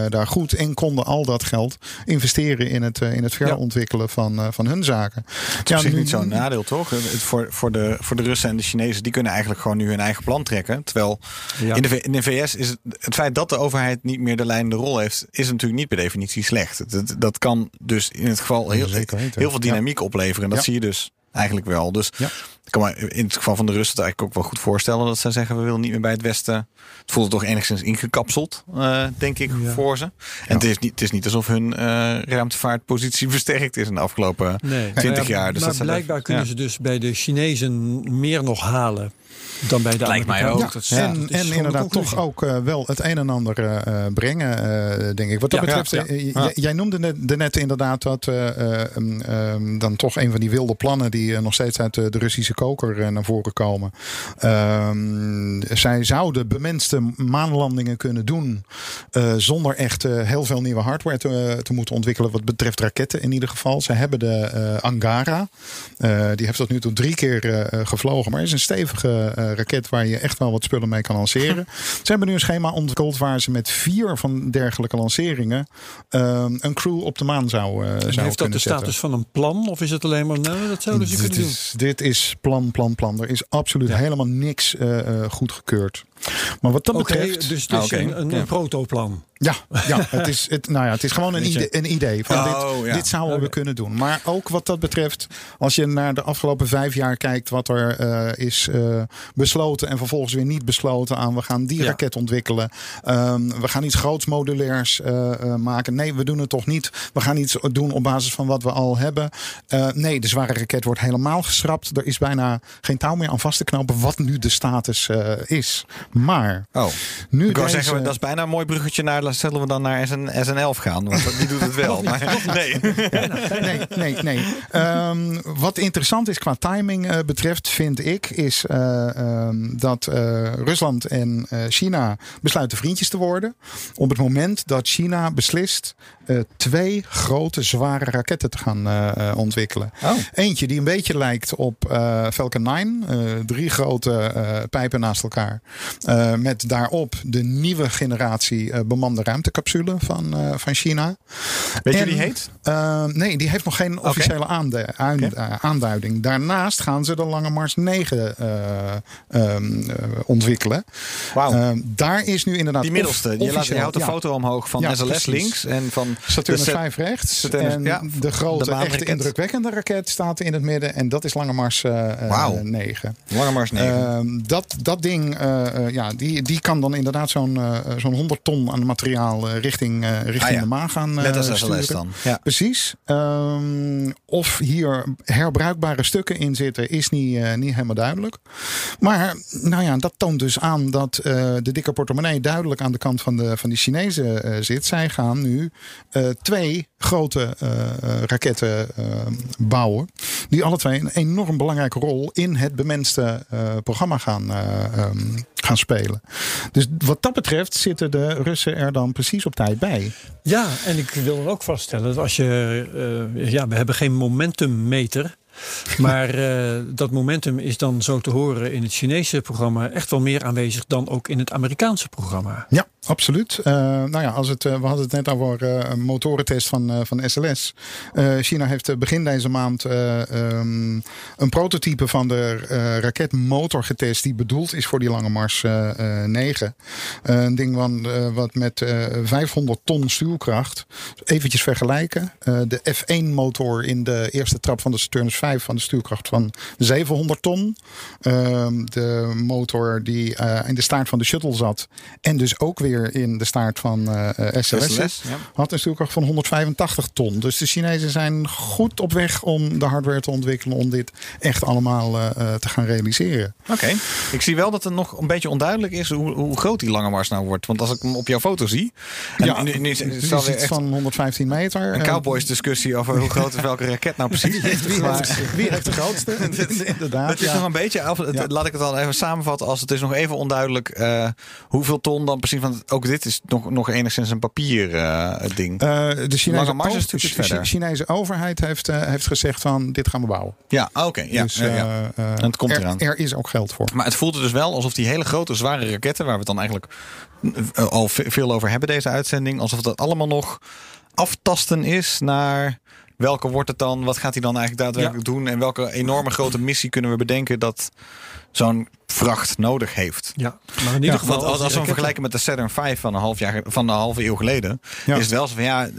daar goed en konden al dat geld investeren in het, in het verder Ja. ontwikkelen van, van hun zaken. Het is op zich niet zo'n nadeel, toch? Het, voor, voor, de, voor de Russen en de Chinezen, die kunnen eigenlijk gewoon nu hun eigen plan trekken. Terwijl Ja. in, de, in de VS is het, het feit dat de overheid niet meer de leidende rol heeft, is natuurlijk niet per definitie slecht. Dat, dat kan dus in het geval heel, veel dynamiek opleveren. En dat zie je dus eigenlijk wel. Dus Ja. ik kan me in het geval van de Russen het eigenlijk ook wel goed voorstellen dat zij zeggen: we willen niet meer bij het Westen. Het voelt toch enigszins ingekapseld, eh, denk ik, Ja. voor ze. En het, is niet, het is niet alsof hun eh, ruimtevaartpositie versterkt is in de afgelopen Nee. 20 Maar ja, jaar. Dus maar dat blijkbaar kunnen ze dus bij de Chinezen meer nog halen dan bij de Lijkt mij ook. Dat is- en dat en inderdaad toch ook eh, wel het een en ander eh, eh, brengen, eh, denk ik. Wat dat Ja, betreft, ja, ja. j- jij noemde net, de net inderdaad dat eh, eh, um, um, dan toch een van die wilde plannen die nog steeds uit de, de Russische koker naar voren komen. Ehm, zij zouden bemenste maanlandingen kunnen doen. eh, zonder echt eh, heel veel nieuwe hardware te, te moeten ontwikkelen. Wat betreft raketten in ieder geval. Ze hebben de Angara. Eh, die heeft tot nu toe drie keer gevlogen. Maar is een stevige raket waar je echt wel wat spullen mee kan lanceren. Ze hebben nu een schema ontwikkeld waar ze met vier van dergelijke lanceringen ehm, een crew op de maan zou, eh zou heeft dat de zetten. status van een plan? Of is het alleen maar, nou, dat zouden ze dit, kunnen doen? is, dit is plan, plan, plan. Er is absoluut helemaal niks eh, eh, goedgekeurd. Maar wat dat betreft. dus het Ah, is oké. een, een, Ja. een protoplan. Ja, ja het, is, het, nou ja, het is gewoon een idee, een idee van Oh, dit, ja. dit zouden we kunnen doen. Maar ook wat dat betreft, als je naar de afgelopen vijf jaar kijkt wat er eh, is eh, besloten en vervolgens weer niet besloten aan we gaan die Ja. raket ontwikkelen. Ehm, we gaan iets groots modulairs eh, maken. Nee, we doen het toch niet. We gaan iets doen op basis van wat we al hebben. Nee, de zware raket wordt helemaal geschrapt. Er is bijna geen touw meer aan vast te knopen wat nu de status is. Maar Oh, nu ik wou deze- zeggen, dat is bijna een mooi bruggetje naar. Zullen we dan naar SN, SN11 gaan? Want dat- die doet het wel. Maar, nee. nee, nee, nee. Ehm, wat interessant is qua timing eh, betreft, vind ik, is eh, ehm, dat eh, Rusland en eh, China besluiten vriendjes te worden. Op het moment dat China beslist eh, twee grote zware raketten te gaan eh, ontwikkelen. Oh. Eentje die een beetje lijkt op eh, Falcon 9. eh, drie grote pijpen naast elkaar. Met daarop de nieuwe generatie bemande ruimtecapsule van, van China. Weet je En- hoe die heet? uh, nee, die heeft nog geen officiële uh, aanduiding. Daarnaast gaan ze de Lange Mars 9 uh, um, uh, ontwikkelen. Wauw. Um, daar is nu inderdaad. Die middelste. Je, laat, je houdt een ja. foto omhoog van Ja, SLS precies. links en van Saturnus de set- 5 rechts. Saturnus- en ja, de grote, de maanraket. indrukwekkende raket staat in het midden. En dat is Lange Mars uh, Wauw. 9. Lange Mars 9. Uh, dat, dat ding, uh, uh, ja, die, die kan dan inderdaad zo'n zo'n 100 ton aan materiaal richting, richting Ah, ja. de maan gaan Net als sturen. SLS dan. Ja. Precies. Um, of hier herbruikbare stukken in zitten, is niet, niet helemaal duidelijk. Maar nou ja, dat toont dus aan dat de dikke portemonnee duidelijk aan de kant van de, van die Chinezen zit. Zij gaan nu uh, twee grote uh, raketten uh, bouwen. Die alle twee een enorm belangrijke rol in het bemenste programma gaan, um, gaan spelen. Dus wat dat betreft zitten de Russen er dan precies op tijd bij. Ja, en ik wil dan ook vaststellen dat als je. Ja, we hebben geen momentummeter. Maar uh, dat momentum is dan zo te horen in het Chinese programma echt wel meer aanwezig dan ook in het Amerikaanse programma. Ja, absoluut. Uh, nou ja, als het, uh, we hadden het net over uh, een motorentest van, van SLS. China heeft begin deze maand um, een prototype van de raketmotor getest die bedoeld is voor die lange Mars 9. een ding van, wat met 500 ton stuwkracht. Eventjes vergelijken. de F1 motor in de eerste trap van de Saturnus 5 van de stuwkracht van 700 ton. Uh, de motor die in de staart van de shuttle zat. En dus ook weer in de staart van uh, SLS. SLS ja. Had een stuwkracht van 185 ton. Dus de Chinezen zijn goed op weg om de hardware te ontwikkelen. Om dit echt allemaal uh, te gaan realiseren. Oké. Okay. Ik zie wel dat het nog een beetje onduidelijk is hoe, hoe groot die lange mars nou wordt. Want als ik hem op jouw foto zie. En ja, nu, is het echt van 115 meter. Een cowboys discussie over hoe groot is welke raket nou precies. Wie heeft, wie heeft de grootste? Inderdaad. Het is ja. nog een beetje, laat ik het dan even samenvatten, als het is nog even onduidelijk uh, hoeveel ton dan precies, want ook dit is nog, nog enigszins een papier uh, ding. Uh, de Chinese, Chinese overheid heeft, uh, heeft gezegd van dit gaan we bouwen. Ja, oké. Okay, ja, dus, ja, ja. en het komt er, eraan. Er is ook geld voor. Maar het voelt dus wel alsof die hele grote, zware raketten, waar we het dan eigenlijk al veel over hebben deze uitzending, alsof dat allemaal nog aftasten is naar welke wordt het dan? Wat gaat hij dan eigenlijk daadwerkelijk doen? En welke enorme grote missie kunnen we bedenken dat zo'n vracht nodig heeft? Ja, maar in ieder geval. Want als, als we hem vergelijken met de Saturn 5 van een half, jaar, van een halve eeuw geleden, ja. is het wel zo van ja,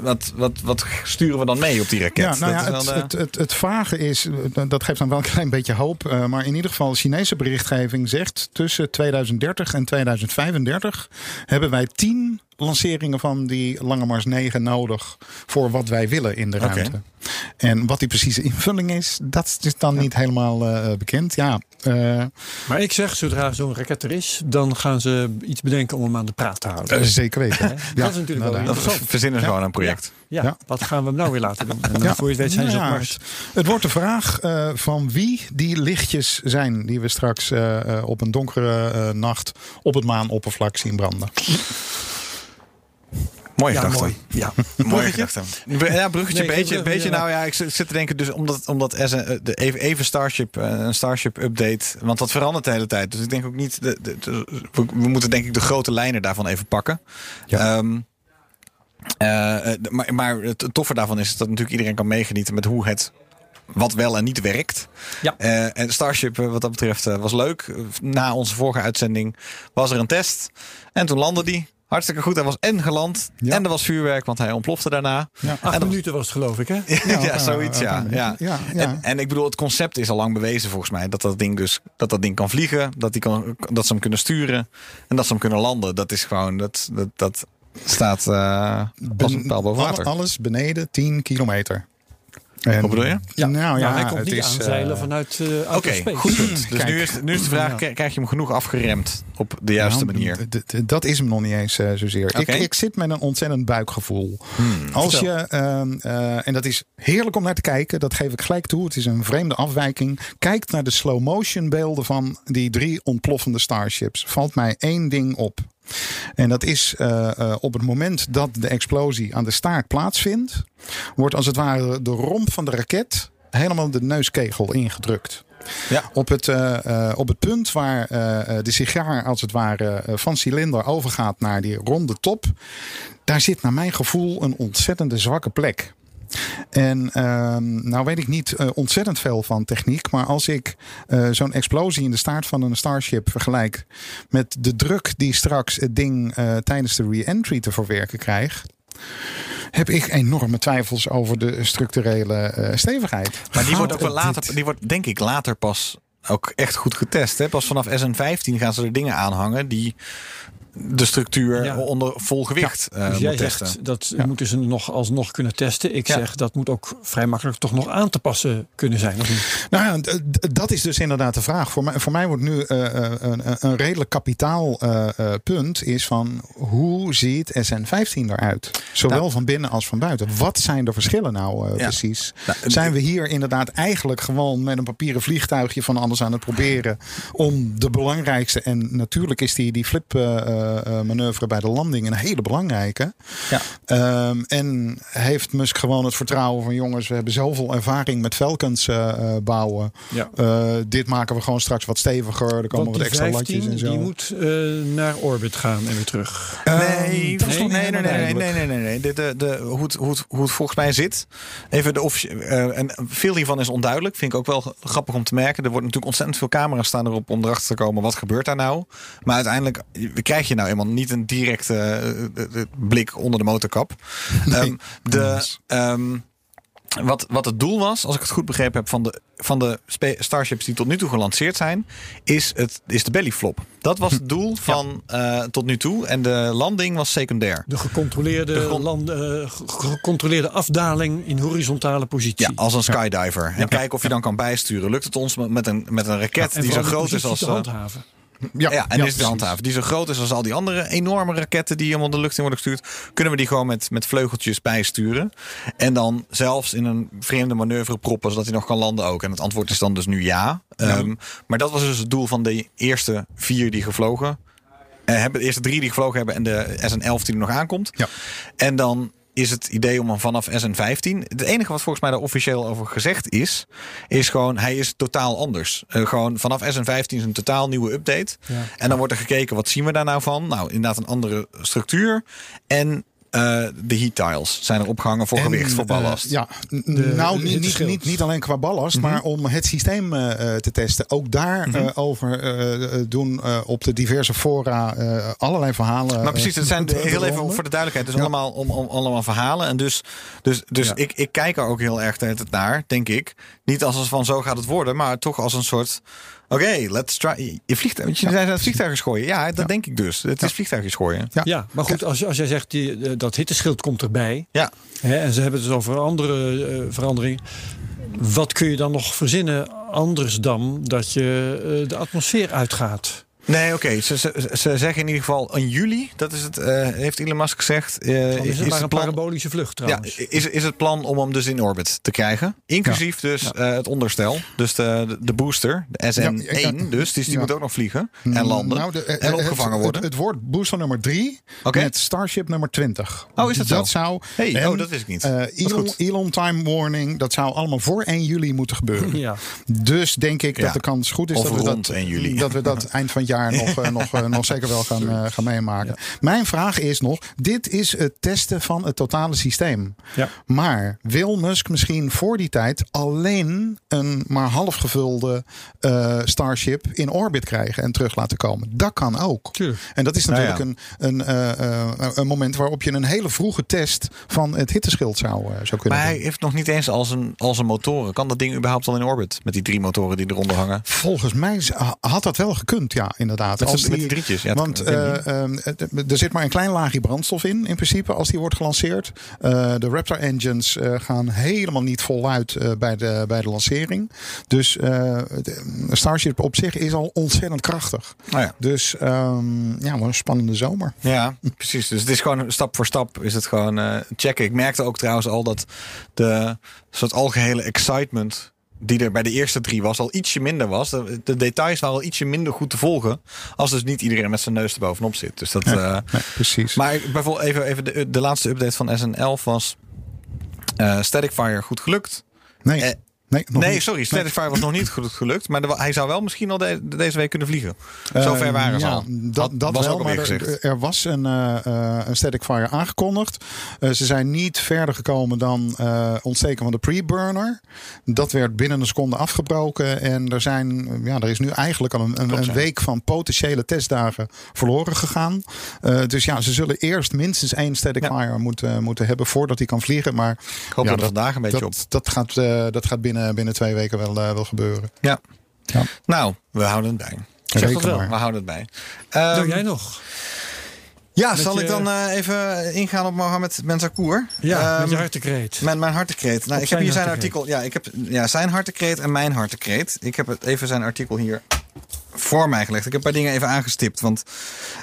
wat, wat, wat sturen we dan mee op die raket? Ja, nou ja, dat het, het, het, het, vage is, dat geeft dan wel een klein beetje hoop. Uh, maar in ieder geval, de Chinese berichtgeving zegt tussen 2030 en 2035 hebben wij 10 lanceringen van die Lange Mars 9 nodig voor wat wij willen in de ruimte. Okay. En wat die precieze invulling is, dat is dan niet helemaal eh, bekend. Ja, eh, Maar ik zeg, zodra zo'n raket er is, dan gaan ze iets bedenken om hem aan de praat te houden. eh, zeker weten. Hè? dat is natuurlijk wel nou, interessant. verzinnen ze gewoon een project. Ja, Ja. wat gaan we hem nou weer laten doen? En dan Ja. voor je het weet zijn ze op ja, Mars. Het, wordt de vraag eh, van wie die lichtjes zijn die we straks eh, eh, op een donkere eh, nacht op het maanoppervlak zien branden. Mooie Ja, gedachte. mooi. Ja. Mooie gedachte. Ja, bruggetje, Nee, beetje, ik- beetje. ja. Nou ja, ik zit te denken, dus omdat, omdat de, even, even Starship, eh, een Starship update, want dat verandert de hele tijd. Dus ik denk ook niet, de, de, de- we, we moeten denk ik de grote lijnen daarvan even pakken. Ja. Ehm, eh, eh, maar, maar het toffe daarvan is dat natuurlijk iedereen kan meegenieten met hoe het wat wel en niet werkt. Ja. Eh, en Starship, eh, wat dat betreft, eh, was leuk. Na onze vorige uitzending was er een test. En toen landde die. Hartstikke goed. Hij was en geland. Ja. En er was vuurwerk, want hij ontplofte daarna. Ja. Acht En dat- minuten was het geloof ik, hè? Ja, Ja, zoiets, ja. ja. En, en ik bedoel, het concept is al lang bewezen volgens mij. Dat dat ding dus dat dat ding kan vliegen. Dat, die kan, dat ze hem kunnen sturen. En dat ze hem kunnen landen. Dat is gewoon, dat, dat, dat staat een pijl boven water. alles beneden 10 kilometer. En, Wat bedoel je? Ja, nou ja, hij komt het niet is, aanzeilen eh, vanuit eh outer Oké, space. goed. Dus Kijk. nu is, nu is de vraag, Ja. krijg je hem genoeg afgeremd op de juiste Nou, manier? d- d- Dat is hem nog niet eens eh, zozeer. Ik, ik zit met een ontzettend buikgevoel. Als je, vertel. ehm, eh, en dat is heerlijk om naar te kijken, dat geef ik gelijk toe. Het is een vreemde afwijking. Kijk naar de slow motion beelden van die drie ontploffende starships. Valt mij één ding op. En dat is eh, eh, op het moment dat de explosie aan de staart plaatsvindt, wordt als het ware de romp van de raket helemaal de neuskegel ingedrukt. Ja. Op het, eh, op het punt waar de sigaar als het ware van cilinder overgaat naar die ronde top, daar zit naar mijn gevoel een ontzettende zwakke plek. En ehm, nou weet ik niet eh, ontzettend veel van techniek, maar als ik eh, zo'n explosie in de staart van een Starship vergelijk met de druk die straks het ding eh, tijdens de re-entry te verwerken krijgt, heb ik enorme twijfels over de structurele stevigheid. Maar die wordt ook wel later, die wordt denk ik later pas ook echt goed getest. Hè? Pas vanaf SN15 gaan ze er dingen aanhangen die de structuur Ja. onder vol gewicht eh Dus jij moet testen. zegt dat Ja. moeten ze nog alsnog kunnen testen. Ik Ja. zeg dat moet ook vrij makkelijk toch nog aan te passen kunnen zijn. Of niet? Nou ja, dat is dus inderdaad de vraag. Voor mij, voor mij wordt nu eh, eh, een, een redelijk kapitaal eh, eh, punt is van hoe ziet SN15 eruit? Zowel Nou. van binnen als van buiten. Wat zijn de verschillen nou eh, Ja. precies? Nou, zijn we hier inderdaad eigenlijk gewoon met een papieren vliegtuigje van alles aan het proberen om de belangrijkste en natuurlijk is die, die flip eh, eh, manoeuvre bij de landing een hele belangrijke. Ja. Ehm, en heeft Musk gewoon het vertrouwen van jongens, we hebben zoveel ervaring met Falcons eh, eh, bouwen. Ja. Eh, dit maken we gewoon straks wat steviger. Er komen Want wat extra 15 latjes en zo. die moet eh, naar orbit gaan en weer terug. Nee, Ehm, nee, nee, nee, nee, nee, duidelijk. nee, nee, nee. De, de, de, hoe, het, hoe, het, hoe het volgens mij zit. Even de eh, en veel hiervan is onduidelijk. Vind ik ook wel grappig om te merken. Er wordt natuurlijk ontzettend veel camera's staan erop om erachter te komen wat gebeurt daar nou. Maar uiteindelijk krijg je nou eenmaal niet een directe eh, eh, eh, blik onder de motorkap. Ehm, de, Yes. ehm, wat, wat het doel was, als ik het goed begrepen heb, van de, van de Starships die tot nu toe gelanceerd zijn, is, het, is de bellyflop. Dat was het doel van eh, tot nu toe. En de landing was secundair. De gecontroleerde, De land, eh, ge- gecontroleerde afdaling in horizontale positie. Ja, als een skydiver. En kijken of je dan kan bijsturen. Lukt het ons met een, met een raket die zo de groot is als. te eh, handhaven. Ja, Ja, en ja, is de precies. handhaven. Die zo groot is als al die andere enorme raketten die helemaal de lucht in worden gestuurd. Kunnen we die gewoon met, met vleugeltjes bijsturen. En dan zelfs in een vreemde manoeuvre proppen zodat hij nog kan landen ook. En het antwoord is dan dus nu ja. Ehm, maar dat was dus het doel van de eerste vier die gevlogen eh, hebben. De eerste drie die gevlogen hebben en de SN11 die er nog aankomt. Ja. En dan is het idee om hem vanaf SN15. Het enige wat volgens mij daar officieel over gezegd is, is gewoon hij is totaal anders. Eh, gewoon vanaf SN15 is een totaal nieuwe update. Ja. En dan wordt er gekeken wat zien we daar nou van? Nou, inderdaad een andere structuur en eh, de heat tiles zijn er opgehangen voor En, gewicht, voor eh, ballast. ja, n- De- nou de niet, niet, niet, niet alleen qua ballast, Mhm. maar om het systeem eh, eh, te testen. Ook daarover over eh, eh, doen eh, op de diverse fora eh, allerlei verhalen. Maar precies, eh, het zijn te heel even voor de duidelijkheid. Dus Ja. allemaal, om, om, allemaal verhalen. En dus, dus, dus Ja. ik, ik kijk er ook heel erg de naar, denk ik. Niet als van zo gaat het worden, maar toch als een soort. Oké, let's try. Je vliegtuig, want je zei dat vliegtuigen gooien. Ja, dat denk ik dus. Het is vliegtuigjes gooien. Ja. Ja, maar goed, als, als jij zegt die, eh, dat hitteschild komt erbij. Ja. Hè, en ze hebben het dus over andere eh, veranderingen. Wat kun je dan nog verzinnen anders dan dat je eh, de atmosfeer uitgaat? Nee, oké. Ze, ze, ze zeggen in ieder geval in juli. Dat is het, eh, heeft Elon Musk gezegd. eh, Dan is het maar een plan, parabolische vlucht ja, trouwens. is, is het plan om hem dus in orbit te krijgen. Inclusief dus eh, het onderstel. Dus de, de, booster, de SN1 Ja, ja. dus. dus die Ja. moet ook nog vliegen en landen. Nou, de- en opgevangen het, worden. Het, het wordt booster nummer 3 Oké. met Starship nummer 20. Oh, is dat zo? Dat zou. Hey, en, oh, dat wist ik niet. eh, is Elon, goed. Elon time warning, dat zou allemaal voor 1 juli moeten gebeuren. Ja. Dus denk ik Ja. dat de kans goed is Of dat we, rond dat, 1 juli. dat we dat eind van het jaar nog, eh, nog, eh, nog zeker wel gaan, eh, gaan meemaken. Mijn vraag is nog: dit is het testen van het totale systeem. Ja. Maar wil Musk misschien voor die tijd alleen een maar half gevulde Starship in orbit krijgen en terug laten komen? Dat kan ook. Tuurlijk. En dat is Nou natuurlijk een, een, een moment waarop je een hele vroege test van het hitteschild zou, zou kunnen Maar hij doen. heeft nog niet eens al zijn, al zijn motoren. Kan dat ding überhaupt al in orbit? Met die drie motoren die eronder hangen? Volgens mij had dat wel gekund, ja, inderdaad. Met Als z'n- met die drietjes, ja, want het- er zit maar een klein laagje brandstof in, in principe, als die wordt gelanceerd. Eh, de Raptor engines gaan helemaal niet voluit bij, de, bij de lancering. Dus de Starship op zich is al ontzettend krachtig. Nou ja. Dus ehm, ja, wat een spannende zomer. Ja, precies. Dus het is gewoon stap voor stap is het gewoon checken. Ik merkte ook trouwens al dat de soort algehele excitement die er bij de eerste drie was, al ietsje minder was. De, de details waren al ietsje minder goed te volgen. Als dus niet iedereen met zijn neus erbovenop zit. Dus dat. eh, precies. maar bijvoorbeeld even, even de, de laatste update van SN11 was eh Static Fire goed gelukt. nee, eh, nee, nog nee, niet. sorry, was nog niet gelukt. Maar hij zou wel misschien al de- deze week kunnen vliegen. Zover Eh, waren ze ja, al. Dat, dat was wel, ook maar er, er was een, eh, eh, een Static Fire aangekondigd. Ze zijn niet verder gekomen dan ontsteken van de pre-burner. Dat werd binnen een seconde afgebroken. En er, zijn, ja, er is nu eigenlijk al een, een, Klopt, een week van potentiële testdagen verloren gegaan. Dus ja, ze zullen eerst minstens één Static Ja. Fire moeten, moeten hebben voordat hij kan vliegen. Maar Ik hoop ja, dat er vandaag een beetje dat, op. dat gaat, dat gaat binnen, binnen twee weken wel, eh, wel gebeuren. Ja. Ja. Nou, we houden het bij. Zeg dat wel. maar. We houden het bij. Ehm, Doe jij nog? ja, Met zal je- ik dan eh, even ingaan op Mohammed Ben Zakour? Ja, met je Ehm, hartekreet. Mijn, mijn hartekreet. Nou, Op ik heb hier zijn artikel. Ja, ik heb ja, zijn hartekreet en mijn hartekreet. Ik heb het even zijn artikel hier voor mij gelegd. Ik heb een paar dingen even aangestipt. Want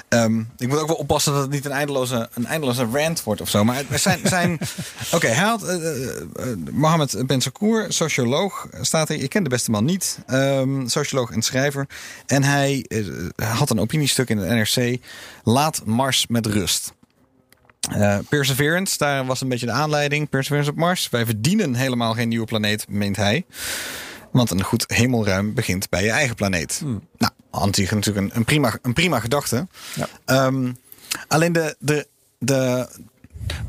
ehm, ik moet ook wel oppassen dat het niet een eindeloze, een eindeloze rant wordt of zo. Maar er zijn. zijn Oké, hij had. eh, Mohammed Ben Sakour, socioloog, staat er. Je kent de beste man niet. Ehm, socioloog en schrijver. En hij had een opiniestuk in de NRC. Laat Mars met rust. Perseverance, daar was een beetje de aanleiding. Perseverance op Mars. Wij verdienen helemaal geen nieuwe planeet, meent hij. Want een goed hemelruim begint bij je eigen planeet. Nou, aan zich natuurlijk een, een, prima, een prima gedachte. Ja. Ehm, alleen de, de, de,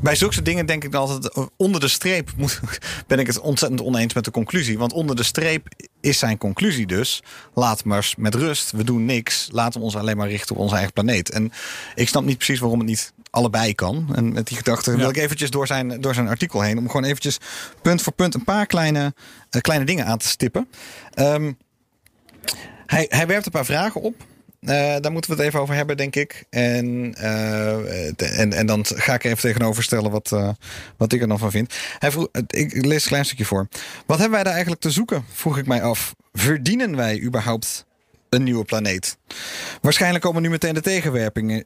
bij zulke dingen denk ik altijd... onder de streep moet, ben ik het ontzettend oneens met de conclusie. Want onder de streep is zijn conclusie dus... laat Mars met rust, we doen niks. Laten we ons alleen maar richten op onze eigen planeet. En ik snap niet precies waarom het niet allebei kan. En met die gedachte wil ik eventjes door zijn, door zijn artikel heen... om gewoon eventjes punt voor punt een paar kleine, eh, kleine dingen aan te stippen. Ehm, hij, hij werpt een paar vragen op. Eh, daar moeten we het even over hebben, denk ik. En, eh, en, en dan ga ik even tegenover stellen wat, wat ik er dan van vind. Hij vroeg, ik lees een klein stukje voor. Wat hebben wij daar eigenlijk te zoeken, vroeg ik mij af. Verdienen wij überhaupt een nieuwe planeet? Waarschijnlijk komen nu meteen de tegenwerpingen.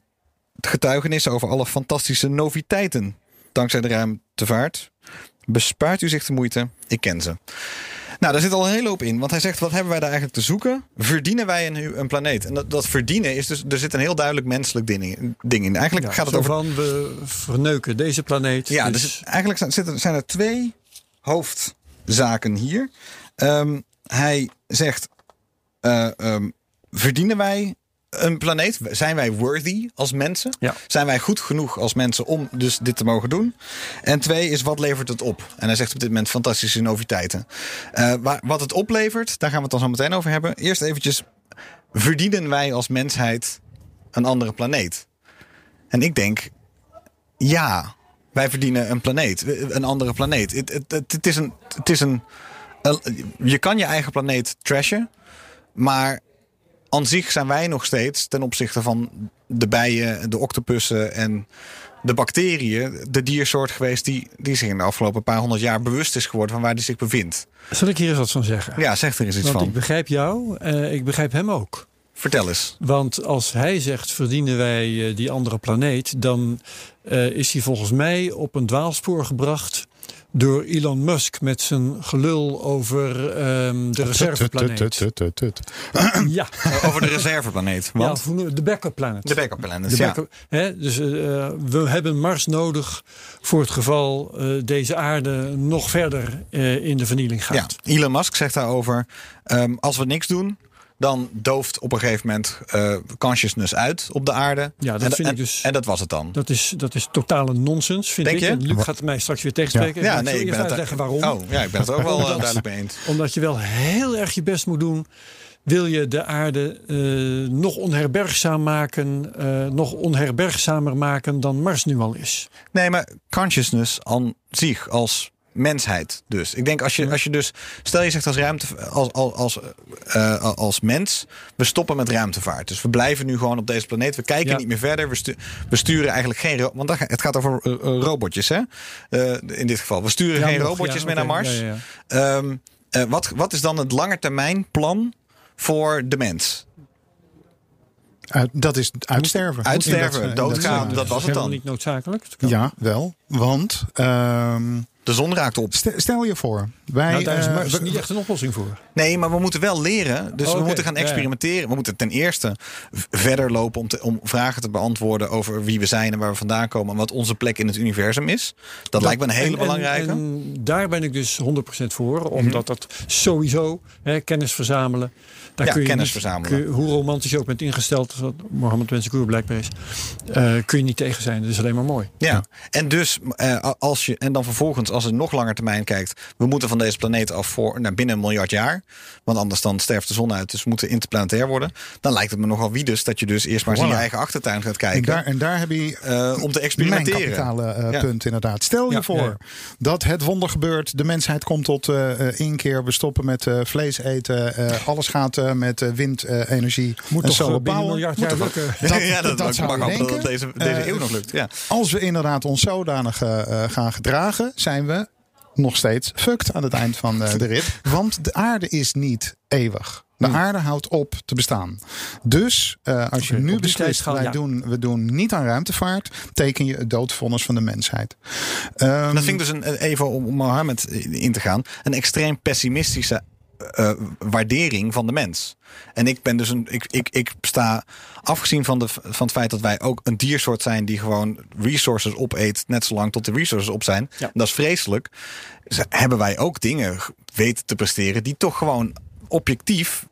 Getuigenissen over alle fantastische noviteiten. Dankzij de ruimtevaart. Bespaart u zich de moeite? Ik ken ze. Nou, daar zit al een hele hoop in. Want hij zegt, wat hebben wij daar eigenlijk te zoeken? Verdienen wij een, een planeet? En dat, dat verdienen is dus... Er zit een heel duidelijk menselijk ding, ding in. Eigenlijk Ja, gaat het over... van we verneuken deze planeet. Ja, dus, dus eigenlijk zijn, zitten, zijn er twee hoofdzaken hier. Ehm, hij zegt: eh, ehm, verdienen wij een planeet? Zijn wij worthy als mensen? Ja. Zijn wij goed genoeg als mensen om dus dit te mogen doen? En twee is: wat levert het op? En hij zegt op dit moment fantastische noviteiten. Eh, wa- wat het oplevert, daar gaan we het dan zo meteen over hebben. Eerst eventjes: verdienen wij als mensheid een andere planeet? En ik denk, ja, wij verdienen een planeet, een andere planeet. Het, het, het, het is een, het is een- je kan je eigen planeet trashen, maar aan zich zijn wij nog steeds ten opzichte van de bijen, de octopussen en de bacteriën, de diersoort geweest die, die zich in de afgelopen paar honderd jaar bewust is geworden van waar die zich bevindt. Zal ik hier eens wat van zeggen? Ja, zeg er eens iets Want van. ik begrijp jou, eh, ik begrijp hem ook. Vertel eens. Want als hij zegt verdienen wij eh, die andere planeet, dan eh, is hij volgens mij op een dwaalspoor gebracht door Elon Musk met zijn gelul over ehm, de reserveplaneet. Tut, tut, tut, tut, tut. Ja, Over de reserveplaneet. ja, Want de backup planet. de backup planet. De Ja. hè, dus eh, we hebben Mars nodig voor het geval eh, deze aarde nog verder eh, in de vernieling ja, gaat. Elon Musk zegt daarover: ehm, als we niks doen, dan dooft op een gegeven moment eh, consciousness uit op de aarde. Ja, dat en, vind en- ik dus- En dat was het dan. Dat is, dat is totale nonsens, vind Denk ik. je? En Luc gaat mij straks weer tegenspreken. ja, Maar nee, ik ben het uitleggen waarom. Oh, ja, ik ben het ook wel eh, Omdat- duidelijk mee eens. Omdat je wel heel erg je best moet doen. Wil je de aarde eh, nog onherbergzaam maken, nog onherbergzamer maken dan Mars nu al is? Nee, maar consciousness aan zich als mensheid dus. Ik denk als je, als je dus... Stel je zegt als ruimte... Als, als, als, eh, als mens, we stoppen met ruimtevaart. Dus we blijven nu gewoon op deze planeet. We kijken Ja. niet meer verder. We, stu- we sturen eigenlijk geen... Want het gaat over eh, eh, robotjes, hè? Eh, in dit geval. We sturen Ja, geen nog, robotjes ja, meer naar Mars. ja, ja, ja. Ehm, eh, wat, wat is dan het langetermijnplan voor de mens? Uit- dat is uitsterven. Uitsterven, doodgaan, dat- dat was het dan. niet noodzakelijk. Ja, wel. Want ehm, De zon raakt op. st- stel je voor, wij. Nou, daar is eh, we- niet echt een oplossing voor. Nee, maar we moeten wel leren. Dus Oh, we moeten gaan ja. experimenteren. We moeten ten eerste verder lopen om, te, om vragen te beantwoorden over wie we zijn en waar we vandaan komen. En wat onze plek in het universum is. Dat, lijkt me een hele En- belangrijke. En daar ben ik dus 100% voor. Mhm. Omdat dat sowieso, hè, kennis verzamelen. Daar Ja, kun je kennis niet- verzamelen. kun hoe romantisch je ook bent ingesteld, wat Mohammed Bensekour blijkbaar is. eh, kun je niet tegen zijn. Dat is alleen maar mooi. ja. En dus eh, als je en dan vervolgens als je nog langer termijn kijkt, we moeten van deze planeet af voor nou, binnen een miljard jaar, want anders dan sterft de zon uit. Dus we moeten interplanetair worden. Dan lijkt het me nogal wie dus dat je dus eerst maar eens in je eigen achtertuin gaat en, kijken daar, en daar heb je eh, om te mijn experimenteren. kapitale eh, Ja. punt inderdaad. Stel je Ja, voor ja. dat het wonder gebeurt. De mensheid komt tot eh, eh, inkeer. We stoppen met eh, vlees eten. eh, alles gaat eh, met eh, windenergie. Moet en toch eh, binnen een miljard jaar lukken. Dat- ja, dat, dat dat zou mag hopen dat denken. deze, deze eeuw nog lukt. Ja. Als we inderdaad ons zodanig gaan gedragen, zijn we nog steeds fucked aan het eind van eh, de rit. Want de aarde is niet eeuwig. De Hmm. aarde houdt op te bestaan. Dus eh, als je nu beslist, wij ja. doen, we doen niet aan ruimtevaart, teken je het doodvonnis van de mensheid. Ehm, Dat vind ik dus een, even om Mohammed in te gaan, een extreem pessimistische eh, waardering van de mens. En ik ben dus een. Ik, ik, ik sta afgezien van, de, van het feit dat wij ook een diersoort zijn die gewoon resources opeet, net zolang tot de resources op zijn. Ja. Dat is vreselijk. Z- Hebben wij ook dingen weten te presteren die toch gewoon objectief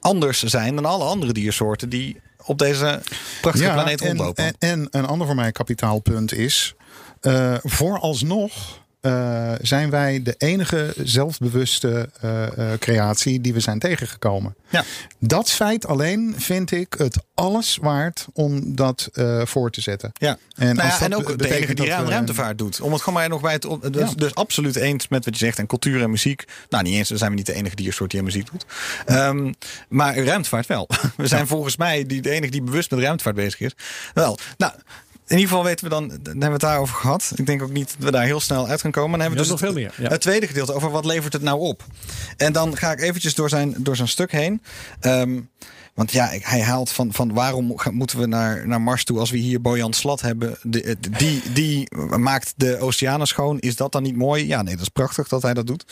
anders zijn dan alle andere diersoorten die op deze prachtige planeet en, rondlopen. En, en een ander voor mij kapitaalpunt is, eh, vooralsnog eh, zijn wij de enige zelfbewuste eh, eh, creatie die we zijn tegengekomen. ja. Dat feit alleen vind ik het alles waard om dat voor te zetten. Ja. En Nou ja, en ook de enige die we- ruimtevaart doet. Om het gewoon maar nog bij het. Dus, Ja. dus absoluut eens met wat je zegt. En cultuur en muziek. Nou, niet eens. Dan zijn we niet de enige die aan muziek doet. Ehm, maar ruimtevaart wel. We zijn volgens mij die, de enige die bewust met ruimtevaart bezig is. Wel. Nou. In ieder geval weten we dan, dan hebben we het daarover gehad. Ik denk ook niet dat we daar heel snel uit gaan komen. Dan hebben we Ja, dus nog het, veel meer, ja. het tweede gedeelte over wat levert het nou op. En dan ga ik eventjes door zijn, door zijn stuk heen. Ehm, want ja, hij haalt van, van waarom moeten we naar, naar Mars toe als we hier Bojan Slat hebben. De, de- die, die maakt de oceanen schoon. Is dat dan niet mooi? Ja, nee, dat is prachtig dat hij dat doet.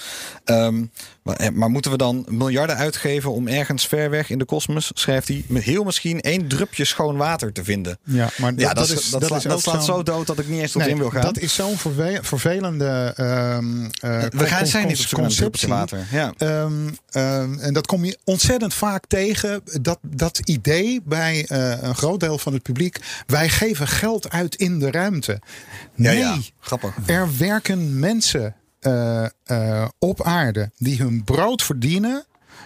Ehm, maar, eh, maar moeten we dan miljarden uitgeven om ergens ver weg in de kosmos, schrijft hij, met heel misschien één drupje schoon water te vinden? Ja, maar Ja, dat, is, dat, slaat, dat zo dood dat ik niet eens tot Nee, in wil gaan. Dat is zo'n verve- vervelende ehm eh, we gaan zijn druppeltje conceptie. water. Ja. Ehm, en dat kom je ontzettend vaak tegen. Dat, dat idee bij eh, een groot deel van het publiek. Wij geven geld uit in de ruimte. Nee, ja, grappig. er werken mensen eh, eh, op aarde die hun brood verdienen.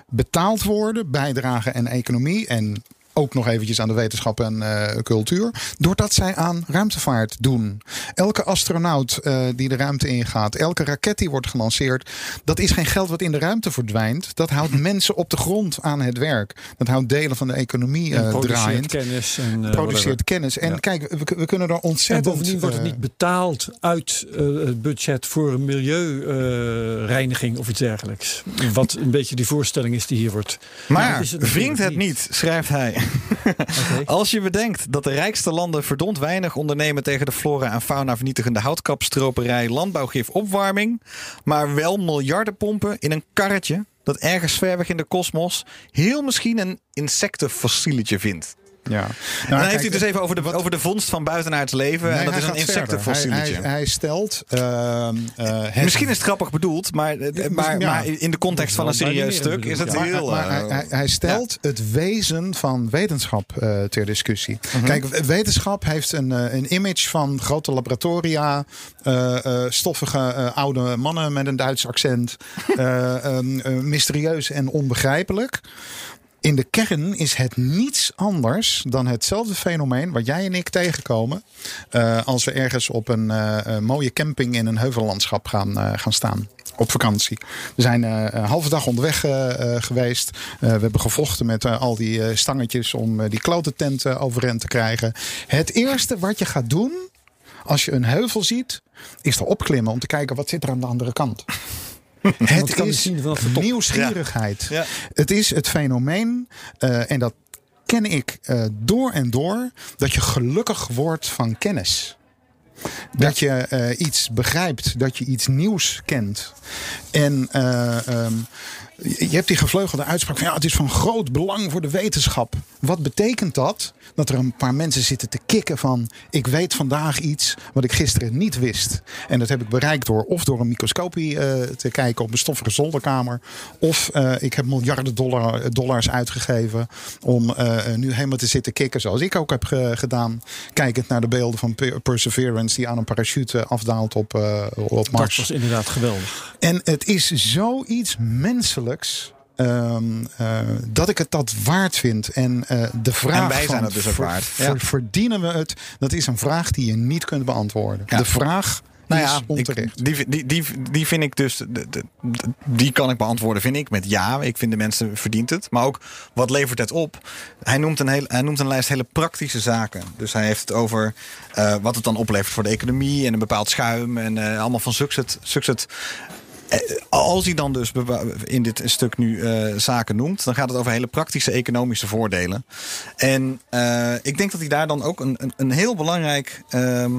Betaald worden, bijdragen en economie. En ook nog eventjes aan de wetenschap en eh, cultuur. Doordat zij aan ruimtevaart doen. Elke astronaut eh, die de ruimte ingaat, elke raket die wordt gelanceerd, dat is geen geld wat in de ruimte verdwijnt. Dat houdt mensen op de grond aan het werk. Dat houdt delen van de economie En eh produceert draaiend. kennis. En, eh, Produceert whatever. kennis. En Ja. kijk, we, we kunnen er En ontzettend. bovendien wordt het niet betaald uit eh, het budget voor een milieureiniging of iets dergelijks. Wat een beetje die voorstelling is die hier wordt. Maar het vriend het niet, schrijft hij. Als je bedenkt dat de rijkste landen verdomd weinig ondernemen tegen de flora en fauna vernietigende houtkapstroperij, landbouwgif, opwarming, maar wel miljarden pompen in een karretje dat ergens ver weg in de kosmos heel misschien een insectenfossieletje vindt. Ja. en Nou, dan heeft kijk, hij het dus even over de, over de vondst van buitenaards leven. nee, en dat is een insectenfossieletje. Hij, hij, hij stelt. ehm, eh, Misschien is het grappig bedoeld, maar, eh, maar, ja. maar in de context van een serieus stuk is het heel... maar eh, hij, hij, hij stelt het wezen van wetenschap eh, ter discussie. Mhm. Kijk, wetenschap heeft een, een image van grote laboratoria, eh, eh, stoffige eh, oude mannen met een Duits accent, eh, ehm, eh, mysterieus en onbegrijpelijk. In de kern is het niets anders dan hetzelfde fenomeen wat jij en ik tegenkomen. eh, als we ergens op een eh, eh, mooie camping in een heuvellandschap gaan, eh, gaan staan. Op vakantie. We zijn een halve dag onderweg geweest. We hebben gevochten met al die stangetjes om die klote tent overeind te krijgen. Het eerste wat je gaat doen als je een heuvel ziet, is er opklimmen om te kijken wat zit er aan de andere kant. Het is zien nieuwsgierigheid. Ja. Het is het fenomeen, eh, en dat ken ik eh, door en door, dat je gelukkig wordt van kennis. Dat je eh, iets begrijpt, dat je iets nieuws kent. En eh, ehm, je hebt die gevleugelde uitspraak van ja, het is van groot belang voor de wetenschap. Wat betekent dat? Dat er een paar mensen zitten te kikken van ik weet vandaag iets wat ik gisteren niet wist. En dat heb ik bereikt door of door een microscopie eh, te kijken op een stoffige zolderkamer. Of eh, ik heb miljarden dollar, dollars uitgegeven om eh, nu helemaal te zitten kikken zoals ik ook heb ge- gedaan. Kijkend naar de beelden van Per- Perseverance die aan een parachute afdaalt op, op Dat Mars. was inderdaad geweldig. En het is zoiets menselijks. Ehm, eh, dat ik het dat waard vind. En eh, de vraag En wij zijn van, het dus ook waard. ver- Ja. verdienen we het? Dat is een vraag die je niet kunt beantwoorden. Ja. De vraag Nou is ja, ik, die, die, die, die vind ik dus. Die kan ik beantwoorden, vind ik, met ja. Ik vind de mensen verdient het. Maar ook, wat levert het op? Hij noemt een, heel, hij noemt een lijst hele praktische zaken. Dus hij heeft het over eh, wat het dan oplevert voor de economie en een bepaald schuim. En allemaal van succes. succes. Eh, Als hij dan dus in dit stuk nu eh, zaken noemt, dan gaat het over hele praktische economische voordelen. En eh, ik denk dat hij daar dan ook een, een, een heel belangrijk ehm,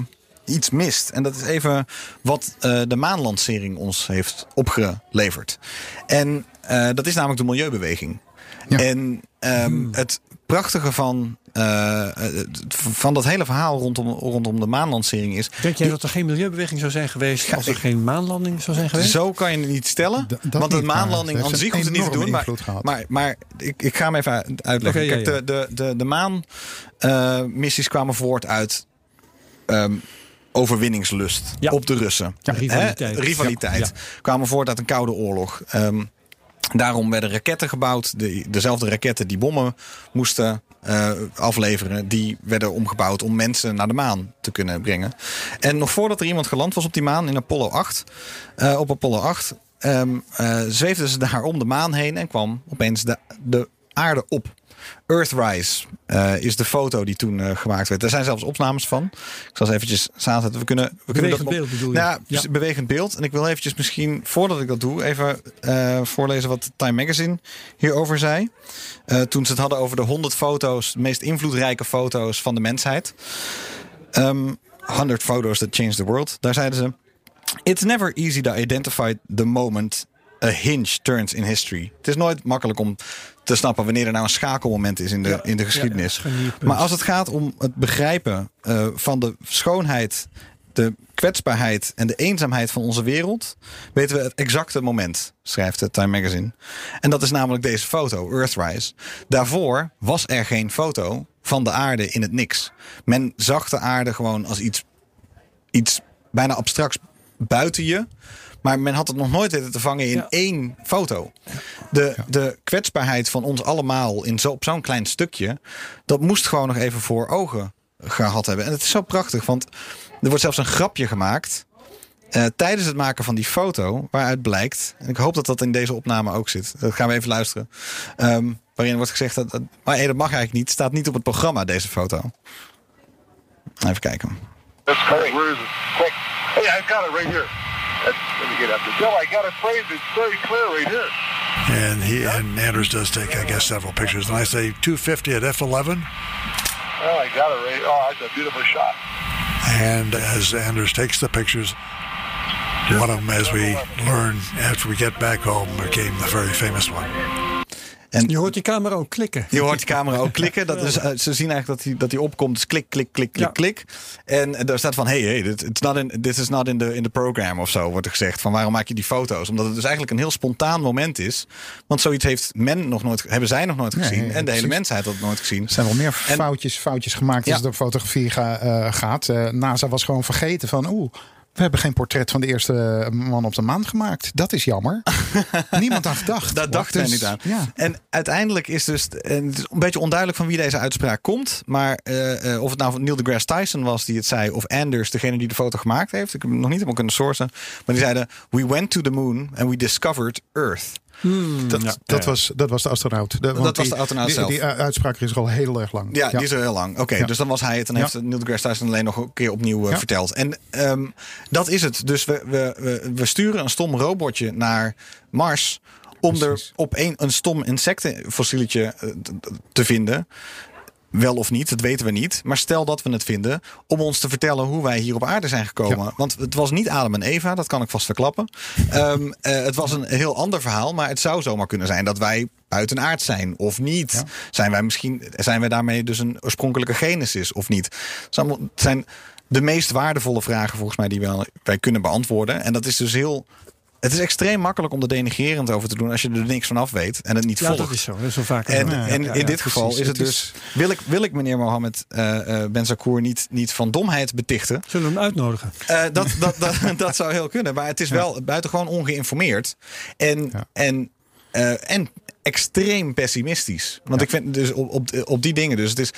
iets mist. En dat is even wat de maanlancering ons heeft opgeleverd. En dat is namelijk de milieubeweging. Ja. En ehm, het prachtige van, eh, eh, van dat hele verhaal rondom, rondom de maanlancering is. Denk jij dat er geen milieubeweging zou zijn geweest als er ik- geen maanlanding zou zijn geweest? Zo kan je het niet stellen. D- want de maanlanding aan zich hoeft het niet te doen. Maar, maar, maar ik, ik ga hem even uitleggen. Kijk, ja. de, de, de, de maanmissies kwamen voort uit ehm, overwinningslust Ja. op de Russen. Ja, rivaliteit. Hè? Rivaliteit. Ja, Kwamen voort uit een koude oorlog. Ehm, daarom werden raketten gebouwd. De, dezelfde raketten die bommen moesten eh, afleveren. Die werden omgebouwd om mensen naar de maan te kunnen brengen. En nog voordat er iemand geland was op die maan in Apollo 8. eh, op Apollo 8 ehm, eh, zweefden ze daar om de maan heen. En kwam opeens de, de aarde op. Earthrise eh, is de foto die toen eh, gemaakt werd. Er zijn zelfs opnames van. Ik zal ze eventjes samenzetten. We kunnen, we kunnen Bewegend dat beeld bedoel je? Ja, Ja. bewegend beeld. En ik wil eventjes misschien, voordat ik dat doe, even eh, voorlezen wat Time Magazine hierover zei. Toen ze het hadden over de 100 foto's, de meest invloedrijke foto's van de mensheid. Ehm 100 photos that changed the world. Daar zeiden ze: It's never easy to identify the moment a hinge turns in history. Het is nooit makkelijk om te snappen wanneer er nou een schakelmoment is in de, in de geschiedenis. Ja, maar als het gaat om het begrijpen eh, van de schoonheid, de kwetsbaarheid en de eenzaamheid van onze wereld, weten we het exacte moment, schrijft het Time Magazine. En dat is namelijk deze foto, Earthrise. Daarvoor was er geen foto van de aarde in het niks. Men zag de aarde gewoon als iets, iets bijna abstracts buiten je. Maar men had het nog nooit weten te vangen in Ja. één foto. De, de kwetsbaarheid van ons allemaal in zo, op zo'n klein stukje. Dat moest gewoon nog even voor ogen gehad hebben. En het is zo prachtig, want er wordt zelfs een grapje gemaakt. eh, tijdens het maken van die foto, waaruit blijkt, en ik hoop dat dat in deze opname ook zit, dat gaan we even luisteren. ehm, waarin wordt gezegd dat, dat, maar nee, dat mag eigenlijk niet, staat niet op het programma, deze foto. Even kijken. That's. Where is it? Quick. Hey, I've got it right here. That's, let me get up there. Bill, I got it framed. It's very clear right here. And he and Anders does take, I guess, several pictures. And I say 250 at f11. Oh, I got it right. Oh, that's a beautiful shot. And as Anders takes the pictures, one of them, as we learn after we get back home, became the very famous one. Je hoort die camera ook klikken. Je hoort die camera ook klikken. Dat is, eh, ze zien eigenlijk dat hij dat hij opkomt. Dus klik, klik, klik, klik, Ja. klik. En eh, daar staat van: hey, hey, dit- it's not in, this is not in the, in the program of zo. Wordt er gezegd. Van waarom maak je die foto's? Omdat het dus eigenlijk een heel spontaan moment is. Want zoiets heeft men nog nooit, hebben zij nog nooit gezien. en de hele mensheid had het nooit gezien. Er zijn wel meer En- foutjes, foutjes gemaakt als Ja. het op fotografie ga- eh, gaat. NASA was gewoon vergeten van... Oeh, we hebben geen portret van de eerste man op de maan gemaakt. Dat is jammer. Niemand aan gedacht. Daar dacht Dus, niet aan. Ja. En uiteindelijk is dus en het is een beetje onduidelijk van wie deze uitspraak komt. Maar eh, eh, of het nou van Neil deGrasse Tyson was die het zei, of Anders, degene die de foto gemaakt heeft. Ik heb hem nog niet helemaal kunnen sourcen. Maar die zeiden: We went to the moon and we discovered Earth. Dat, Ja. dat, was, dat was de astronaut. De- want was die- de astronaut die, zelf. Die, eh, uitspraak is al heel erg lang. Ja, die is er heel lang. Oké, Ja. dus dan was hij het. En Ja. heeft Neil deGrasse Tyson alleen nog een keer opnieuw eh, Ja. verteld. En ehm, dat is het. Dus we, we, we, we sturen een stom robotje naar Mars. Om Precies. er op een, een stom insectenfossieletje eh, te vinden. Wel of niet, dat weten we niet. Maar stel dat we het vinden, om ons te vertellen hoe wij hier op aarde zijn gekomen. Ja. Want het was niet Adam en Eva, dat kan ik vast verklappen. Ehm, eh, het was een heel ander verhaal, maar het zou zomaar kunnen zijn dat wij buitenaard zijn of niet. Ja. Zijn wij misschien, zijn wij daarmee dus een oorspronkelijke genesis of niet? Het zijn de meest waardevolle vragen volgens mij die wij kunnen beantwoorden. En dat is dus heel. Het is extreem makkelijk om er denigerend over te doen als je er niks van af weet en het niet Ja, volgt. dat is zo. Dat is zo vaak. En, Ja, en ja, in dit geval precies. is het Het dus. Wil ik, wil ik meneer Mohammed uh, Ben Zakour niet, niet van domheid betichten? Zullen we hem uitnodigen? Uh, dat, dat, dat, dat zou heel kunnen. Maar het is wel buitengewoon ongeïnformeerd. En, en, en extreem pessimistisch. Want ik vind dus op, op, op die dingen. Dus het is.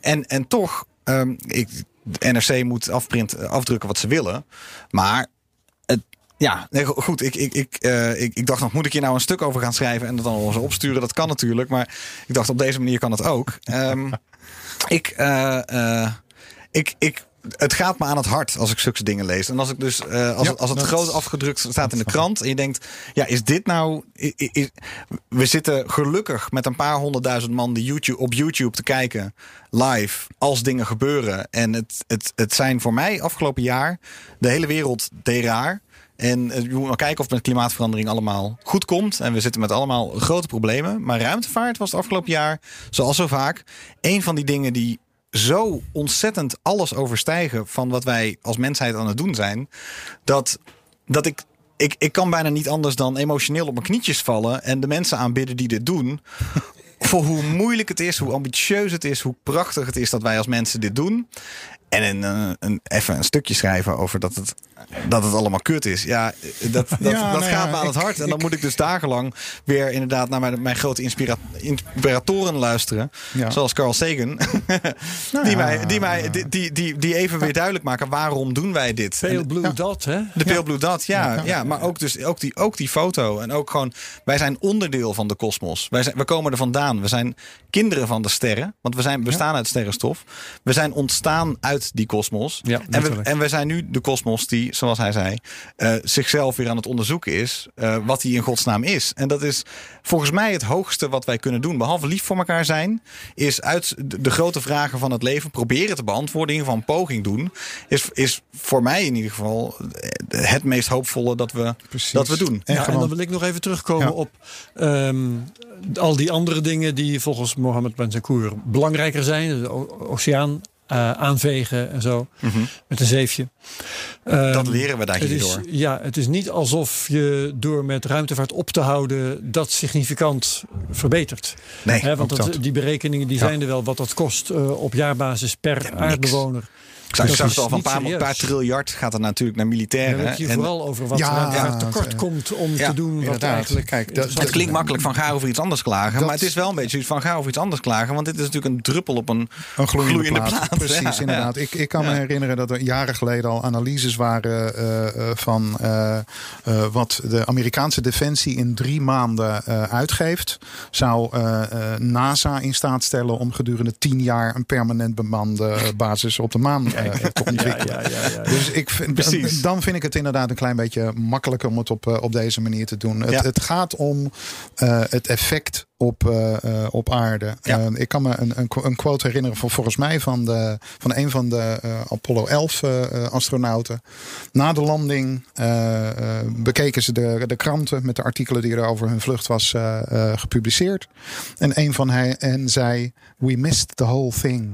En, en toch. Um, ik, de NRC moet afprint, afdrukken wat ze willen. Maar ja, nee, goed. Ik, ik, ik, uh, ik, ik dacht nog, moet ik hier nou een stuk over gaan schrijven en dat dan eens opsturen? Dat kan natuurlijk. Maar ik dacht, op deze manier kan het ook. Um, ik, uh, ik, ik, het gaat me aan het hart als ik zulke dingen lees. En als ik dus, als, Ja, als het groot afgedrukt staat in de krant. En je denkt, ja, is dit nou. is- we zitten gelukkig met een paar honderdduizend man die YouTube, op YouTube te kijken. Live. Als dingen gebeuren. En het, het, het zijn voor mij afgelopen jaar. De hele wereld deed raar. En eh, je moet maar kijken of het met klimaatverandering allemaal goed komt. En we zitten met allemaal grote problemen. Maar ruimtevaart was het afgelopen jaar, zoals zo vaak, een van die dingen die zo ontzettend alles overstijgen van wat wij als mensheid aan het doen zijn. Dat, dat ik, ik, ik kan bijna niet anders dan emotioneel op mijn knietjes vallen en de mensen aanbidden die dit doen. voor hoe moeilijk het is, hoe ambitieus het is, hoe prachtig het is dat wij als mensen dit doen. En een, een, een, even een stukje schrijven over dat het, dat het allemaal kut is. Ja, dat, dat, Ja, dat nou gaat ja, me aan het hart. En dan ik- moet ik dus dagenlang weer inderdaad naar mijn, mijn grote inspira inspiratoren luisteren. Ja. Zoals Carl Sagan. Nou die, ja. mij, die, mij, die, die, die, die even weer duidelijk maken waarom doen wij dit. Pale Blue ja. Dot, hè? de Pale Blue Dot, ja. Ja. ja, maar ook, dus, ook, die, ook die foto. En ook gewoon, wij zijn onderdeel van de kosmos. Wij zijn, we komen er vandaan. We zijn kinderen van de sterren. Want we zijn, bestaan uit sterrenstof. We zijn ontstaan uit die kosmos. Ja, en, we, en we zijn nu de kosmos die, zoals hij zei, eh, zichzelf weer aan het onderzoeken is. eh, wat hij in godsnaam is. En dat is volgens mij het hoogste wat wij kunnen doen. Behalve lief voor elkaar zijn. Is uit de, grote vragen van het leven proberen te beantwoorden. In ieder geval een poging doen. Is, is voor mij in ieder geval het meest hoopvolle dat we, Precies. dat we doen. En Ja, en gewoon- dan wil ik nog even terugkomen Ja. op ehm, al die andere dingen die volgens Mohammed Ben Zakour belangrijker zijn. De oceaan eh, aanvegen en zo. Met een zeefje. Ehm, Mhm. Dat leren we daar is, hierdoor. Ja, het is niet alsof je door met ruimtevaart op te houden dat significant verbetert. Nee, want ook dat, dat. die berekeningen die Ja. zijn er wel wat dat kost eh, op jaarbasis per Ja, niks. Ik zag, zag is het al van een niet paar, serieus. paar triljard gaat er natuurlijk naar Dan militairen. heb je En vooral over wat Ja, er ja, tekort het, komt om ja, te doen wat inderdaad. eigenlijk Kijk, dat- het klinkt is. makkelijk van ga over iets anders klagen. Dat- maar het is wel een beetje van ga over iets anders klagen. Want dit is natuurlijk een druppel op een, Een gloeiende, gloeiende plaat. plaat. Precies, Ja, inderdaad. Ik, ik kan me Ja. herinneren dat er jaren geleden al analyses waren eh, eh, van eh, eh, wat de Amerikaanse defensie in drie maanden eh, uitgeeft. Zou eh, eh, NASA in staat stellen om gedurende tien jaar een permanent bemande basis op de maan eh, ontwikkelen. Dus ik vind, Precies. dan vind ik het inderdaad een klein beetje makkelijker om het op, eh, op deze manier te doen. Het, het gaat om eh, het effect op, eh, op aarde. Ja. Ik kan me een, een, een quote herinneren van volgens mij van, de, van een van de Apollo 11 eh, eh, astronauten. Na de landing bekeken ze de, de kranten met de artikelen die er over hun vlucht was gepubliceerd. En een van hen zei: We missed the whole thing.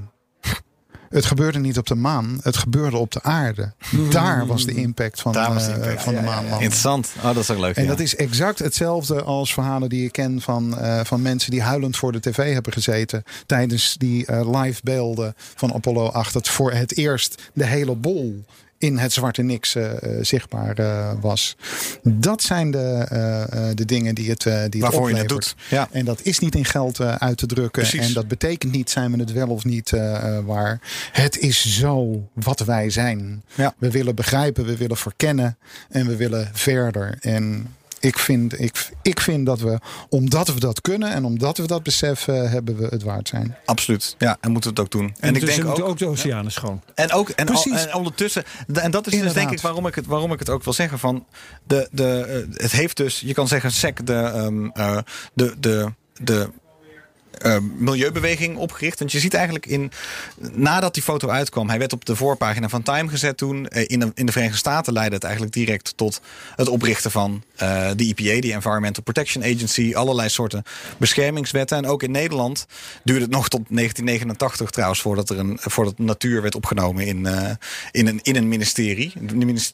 Het gebeurde niet op de maan, het gebeurde op de aarde. Daar was de impact van, Daar was de eh, impact. van de Ja, ja, ja. maanlanding. Interessant. Oh, dat is ook leuk. En dat is exact hetzelfde als verhalen die ik ken van, eh, van mensen die huilend voor de tv hebben gezeten. Tijdens die eh, live beelden van Apollo 8. Dat voor het eerst de hele bol in het zwarte niks eh, eh, zichtbaar eh, was. Dat zijn de, de dingen die het, die Waarvoor het je het doet. Ja. En dat is niet in geld uit te drukken. Precies. En dat betekent niet, zijn we het wel of niet waar. Het is zo wat wij zijn. Ja. We willen begrijpen, we willen verkennen en we willen verder. En ik vind, ik, ik vind dat we, omdat we dat kunnen en omdat we dat beseffen, hebben we het waard zijn. Absoluut. Ja, en moeten we het ook doen. En, En, ik dus denk ook, ook de oceanen schoon. En ook en, al- en ondertussen. de- En dat is dus denk ik waarom ik het, waarom ik het ook wil zeggen. Van de, de, eh, het heeft dus, je kan zeggen, SEC, de, ehm, eh, de, de, de eh, milieubeweging opgericht. Want je ziet eigenlijk in. Nadat die foto uitkwam, hij werd op de voorpagina van Time gezet toen. Eh, in, de, in de Verenigde Staten leidde het eigenlijk direct tot het oprichten van eh, de EPA, die Environmental Protection Agency. Allerlei soorten beschermingswetten. En ook in Nederland duurde het nog tot 1989 trouwens voordat er een voordat natuur werd opgenomen in, eh, in, een, in een ministerie.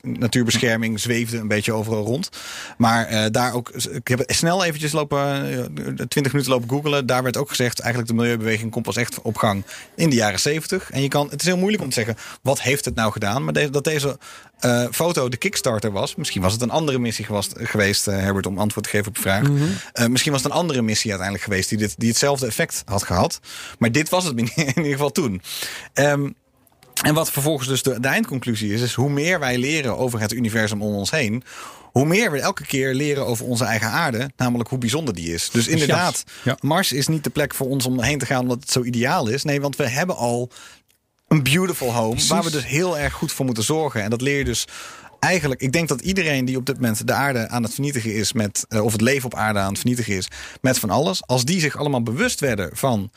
Natuurbescherming zweefde een beetje overal rond. Maar eh, daar ook, ik heb snel eventjes lopen, eh, 20 minuten lopen googelen. Daar werd ook gezegd, eigenlijk de milieubeweging komt pas echt op gang in de jaren 70. En je kan, het is heel moeilijk om te zeggen, wat heeft het nou gedaan? Maar dat deze eh, foto de kickstarter was. Misschien was het een andere missie geweest, eh, Herbert, om antwoord te geven op je vraag. Eh, misschien was het een andere missie uiteindelijk geweest die, dit, die hetzelfde effect had gehad. Maar dit was het in ieder geval toen. Ehm, en wat vervolgens dus de, de eindconclusie is, is hoe meer wij leren over het universum om ons heen, hoe meer we elke keer leren over onze eigen aarde, namelijk hoe bijzonder die is. Dus inderdaad, Ja. Mars is niet de plek voor ons om heen te gaan omdat het zo ideaal is. Nee, want we hebben al een beautiful home waar we dus heel erg goed voor moeten zorgen. En dat leer je dus eigenlijk. Ik denk dat iedereen die op dit moment de aarde aan het vernietigen is met, eh, of het leven op aarde aan het vernietigen is met van alles, als die zich allemaal bewust werden van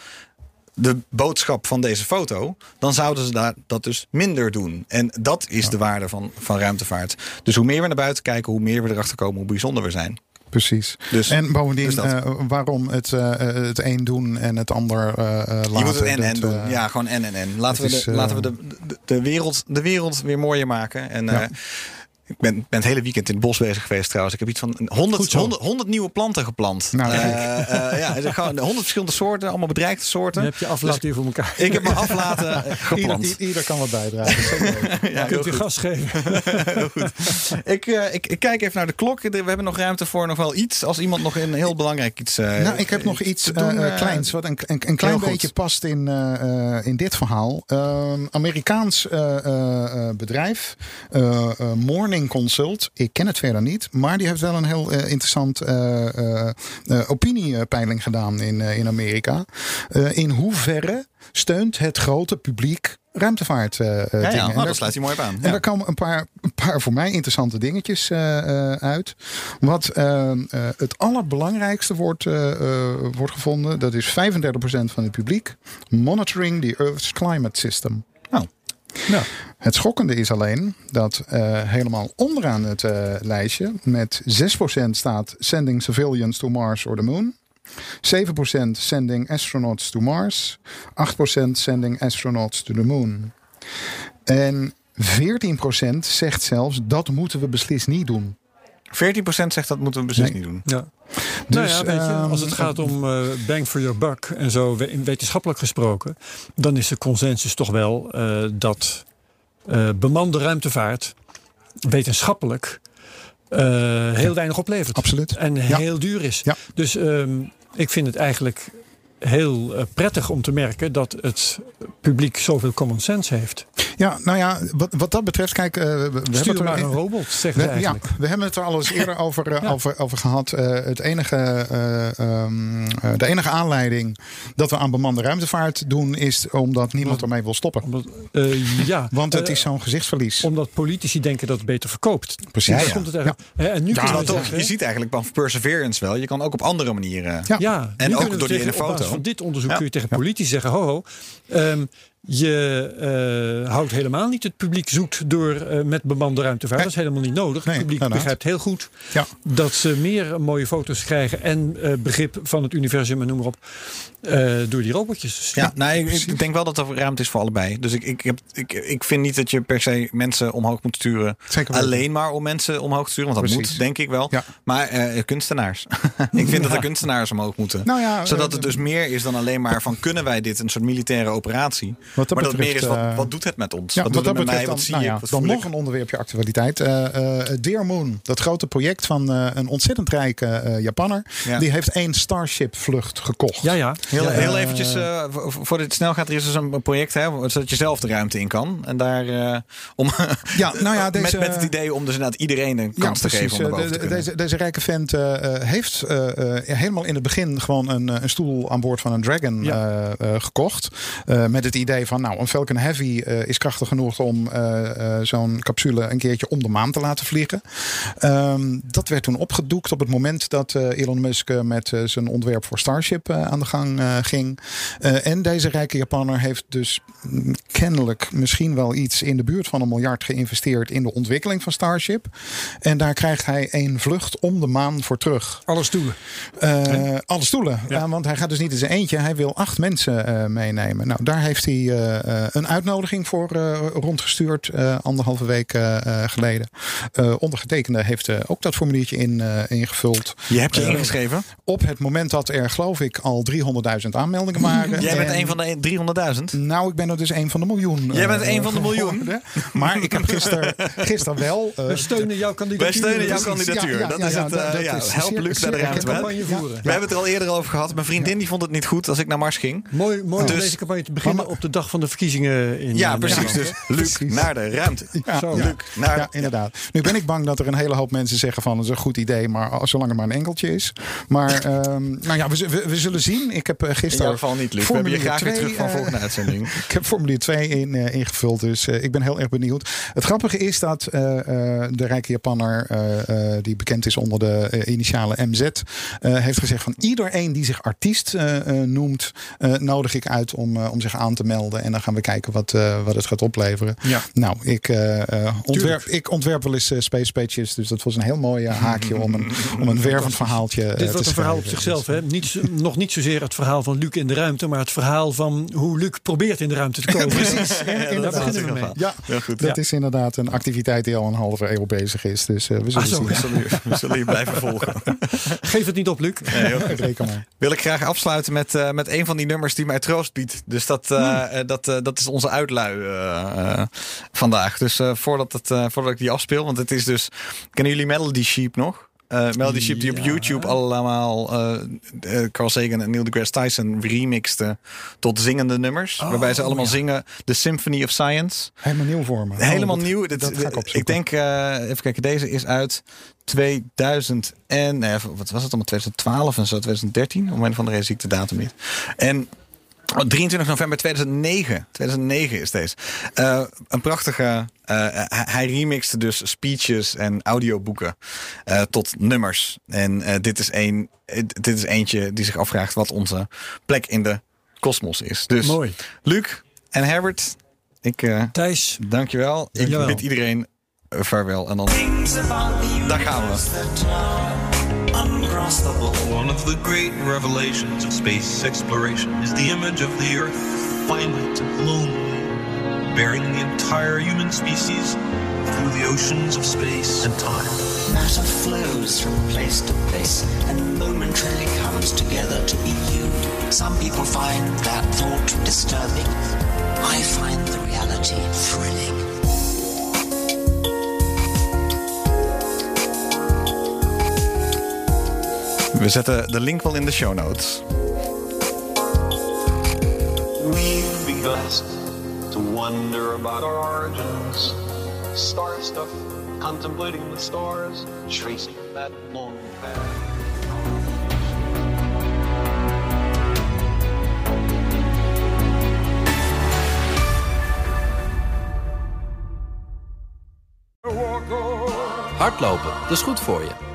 de boodschap van deze foto, dan zouden ze daar, dat dus minder doen. En dat is de waarde van, van ruimtevaart. Dus hoe meer we naar buiten kijken, hoe meer we erachter komen hoe bijzonder we zijn. Precies. Dus- en bovendien, dus eh, waarom het, eh, het een doen en het ander eh eh, laten? Je moet het en en dat, doen. eh, ja, gewoon en en en. Laten we, is, de, eh, laten we de, de, de wereld, de wereld weer mooier maken. En Ja. Ik ben, ben het hele weekend in het bos bezig geweest trouwens. Ik heb iets van 100, Goed zo. 100, 100 nieuwe planten geplant. Nou, Eh, eh, ja, er zijn gewoon 100 verschillende soorten, allemaal bedreigde soorten. Dan heb je aflaat hier voor elkaar. Ik heb me aflaten eh, Ieder, geplant. i- ieder kan wat bijdragen. Ja, kunt je goed. gas geven. Heel goed. Ik, ik, ik kijk even naar de klok. We hebben nog ruimte voor nog wel iets. Als iemand nog een heel belangrijk iets. nou, ik heb nog iets doen, kleins, wat een, een, een klein goed. beetje past in, in dit verhaal. Ehm, Amerikaans bedrijf, eh, Morning Consult. Ik ken het verder niet, maar die heeft wel een heel eh, interessant eh, eh, opiniepeiling gedaan in, in Amerika. In hoeverre steunt het grote publiek ruimtevaart eh, Ja, ja, nou, daar- dat sluit hij mooi op aan. En Ja. daar komen een paar, een paar voor mij interessante dingetjes uit. Wat eh, het allerbelangrijkste wordt, wordt gevonden, dat is 35% van het publiek. Monitoring the Earth's climate system. Nou, Nou, Het schokkende is alleen dat eh, helemaal onderaan het eh, lijstje met 6% staat sending civilians to Mars or the moon. 7% sending astronauts to Mars. 8% sending astronauts to the moon. En 14% zegt zelfs dat moeten we beslist niet doen. 14% zegt dat moeten we beslist Nee. niet doen. ja. Dus, nou ja, weet je, ehm, als het gaat om eh, bang for your buck en zo we- wetenschappelijk gesproken, dan is de consensus toch wel eh, dat eh, bemande ruimtevaart wetenschappelijk eh, heel weinig oplevert. Absoluut. En Ja. heel duur is. Ja. Dus ehm, ik vind het eigenlijk heel eh, prettig om te merken dat het publiek zoveel common sense heeft. Ja, nou ja, wat, wat dat betreft, kijk, eh, we, hebben het er maar een robot, We, ja, eigenlijk. we hebben het er al eens eerder over, eh, Ja. over, over gehad. Eh, het enige, eh, ehm, eh, de enige aanleiding dat we aan bemande ruimtevaart doen, is omdat niemand ermee wil stoppen. Omdat, eh, ja, Want het is zo'n gezichtsverlies. omdat politici denken dat het beter verkoopt. Precies. Daar Ja, ja. komt het eigenlijk. Hè, En nu toch, zeggen, je ziet eigenlijk van Perseverance wel. Je kan ook op andere manieren. Ja. Ja, En ook door die ene foto. Van dit onderzoek kun je tegen politici zeggen: ho, ho. ehm, je eh, houdt helemaal niet het publiek zoekt door eh, met bemande ruimtevaart. Dat is helemaal niet nodig. Nee, het publiek inderdaad. begrijpt heel goed Ja. dat ze meer mooie foto's krijgen en eh, begrip van het universum en noem maar op eh, door die robotjes. Dus Ja, nou, ik, ik denk wel dat er ruimte is voor allebei. Dus ik, ik, heb, ik, ik vind niet dat je per se mensen omhoog moet sturen. Zeker. Alleen maar om mensen omhoog te sturen. Want dat Precies. moet, denk ik wel. Ja. Maar eh, kunstenaars. ik vind dat er kunstenaars omhoog moeten. Nou ja, Zodat het dus meer is dan alleen maar van kunnen wij dit een soort militaire operatie. Wat dat maar dat meer is wat, eh, wat doet het met ons? Ja, wat wat doet dat het met betreft mij? dan, Wat zie nou ik? ja, Wat dan nog ik? een onderwerpje actualiteit. Eh eh Dear Moon, dat grote project van eh, een ontzettend rijke eh, Japanner. Ja. Die heeft één Starship vlucht gekocht. ja, ja. Heel, Ja, heel eventjes, vo- vo- voor dit snel gaat, er is dus een project hè, zodat je zelf de ruimte in kan. En daar eh, om Ja, nou ja, deze, met, met het idee om dus inderdaad iedereen een kans te geven om te deze, deze rijke vent heeft helemaal in het begin gewoon een, een stoel aan boord van een Dragon Ja. eh, eh, gekocht. Eh, met het idee van, nou, een Falcon Heavy eh, is krachtig genoeg om eh, eh, zo'n capsule een keertje om de maan te laten vliegen. Ehm, dat werd toen opgedoekt op het moment dat Elon Musk met zijn ontwerp voor Starship aan de gang ging. En deze rijke Japanner heeft dus mm, kennelijk misschien wel iets in de buurt van een miljard geïnvesteerd in de ontwikkeling van Starship. En daar krijgt hij een vlucht om de maan voor terug. Alle stoelen. Eh, alle stoelen. Ja. want hij gaat dus niet in zijn eentje. Hij wil acht mensen eh, meenemen. Nou, daar heeft hij eh, eh, een uitnodiging voor eh, rondgestuurd. eh, anderhalve week geleden. Eh, ondergetekende heeft ook dat formuliertje in, eh, ingevuld. Je hebt je ingeschreven. Op het moment dat er, geloof ik, al 300.000 aanmeldingen waren. Jij bent En- een van de 300.000. nou, ik ben er dus een van de miljoen. Jij bent eh, een van de miljoen? Maar ik heb gisteren gister wel. eh, We steunen jouw kandidatuur. Wij steunen jouw kandidatuur. ja, ja, dat ja, is ja, het. eh, dat ja, is help Luc naar de ruimte. We hebben het er al eerder over gehad. Mijn vriendin die vond het niet goed als ik naar Mars ging. Mooi, mooi om Dus- deze campagne te beginnen Maar- op de dag van de verkiezingen in Ja, precies. Dus Luc naar de ruimte. Luc naar Ja, inderdaad. Nu ben ik bang dat er een hele hoop mensen zeggen van het is een goed idee, maar als- zolang er maar een enkeltje is. Maar ehm, nou ja, we, zullen zien. Ik heb eh, In gisteren. jouw geval niet, Luc. We hebben je Formulier graag weer 2, terug van eh, volgende uitzending. Ik heb formulier 2 in, eh, ingevuld, dus eh, ik ben heel erg benieuwd. Het grappige is dat eh, de rijke Japanner, die bekend is onder de initialen MZ, heeft gezegd van iedereen die zich artiest noemt, nodig ik uit om, om zich aan te melden. En dan gaan we kijken wat, wat het gaat opleveren. Ja. Nou, ik, ontwerp, ik ontwerp wel eens space pages, dus dat was een heel mooi haakje om een, om een wervend verhaaltje Dit te wordt een verhaal op zichzelf. Hè? Niet, nog niet zozeer het verhaal van Luc in de ruimte, maar het verhaal van hoe Luc probeert in de ruimte te komen. Precies. En inderdaad. beginnen we mee. Ja, goed. dat Ja. is inderdaad een activiteit die al een halve eeuw bezig is. Dus eh, we zullen Ah, zo, zien. We zullen, je- we zullen je blijven volgen. Geef het niet op, Luc. Reken maar. Wil ik graag afsluiten met, eh, met een van die nummers die mij troost biedt. Dus dat, eh, eh, dat, dat is onze uitlui vandaag. Dus eh, voordat, het, eh, voordat ik die afspeel, want het is dus. Kennen jullie Melody Sheep nog? Eh, Melody Sheep die op. YouTube allemaal eh, eh, Carl Sagan en Neil deGrasse Tyson remixten tot zingende nummers. waarbij ze allemaal zingen The Symphony of Science. Helemaal nieuw voor me. Oh, Helemaal dat- nieuw. Dit- dat ga ik denk, even kijken, deze is uit 2000 en, nee, wat was het allemaal, 2012 en zo, 2013. Om een van de reden zie ik de datum niet. En oh, 23 november 2009, 2009 is deze. Eh, een prachtige, eh, hij- hij remixte dus speeches en audioboeken eh, tot nummers. En eh, dit, is een, eh, dit is eentje die zich afvraagt wat onze plek in de kosmos is. Dus Mooi. Luc en Herbert, ik... eh, Thijs, Dankjewel. Ik bid iedereen eh, vaarwel. En dan, daar gaan we. One of the great revelations of space exploration is the image of the Earth, finite and lonely, bearing the entire human species through the oceans of space and time. Matter flows from place to place and momentarily comes together to be you. Some people find that thought disturbing. I find the reality thrilling. We zetten de link wel in de show notes. We've begun to wonder about our origins. Star stuff, contemplating the stars, tracing that long path. Hardlopen, dat is goed voor je.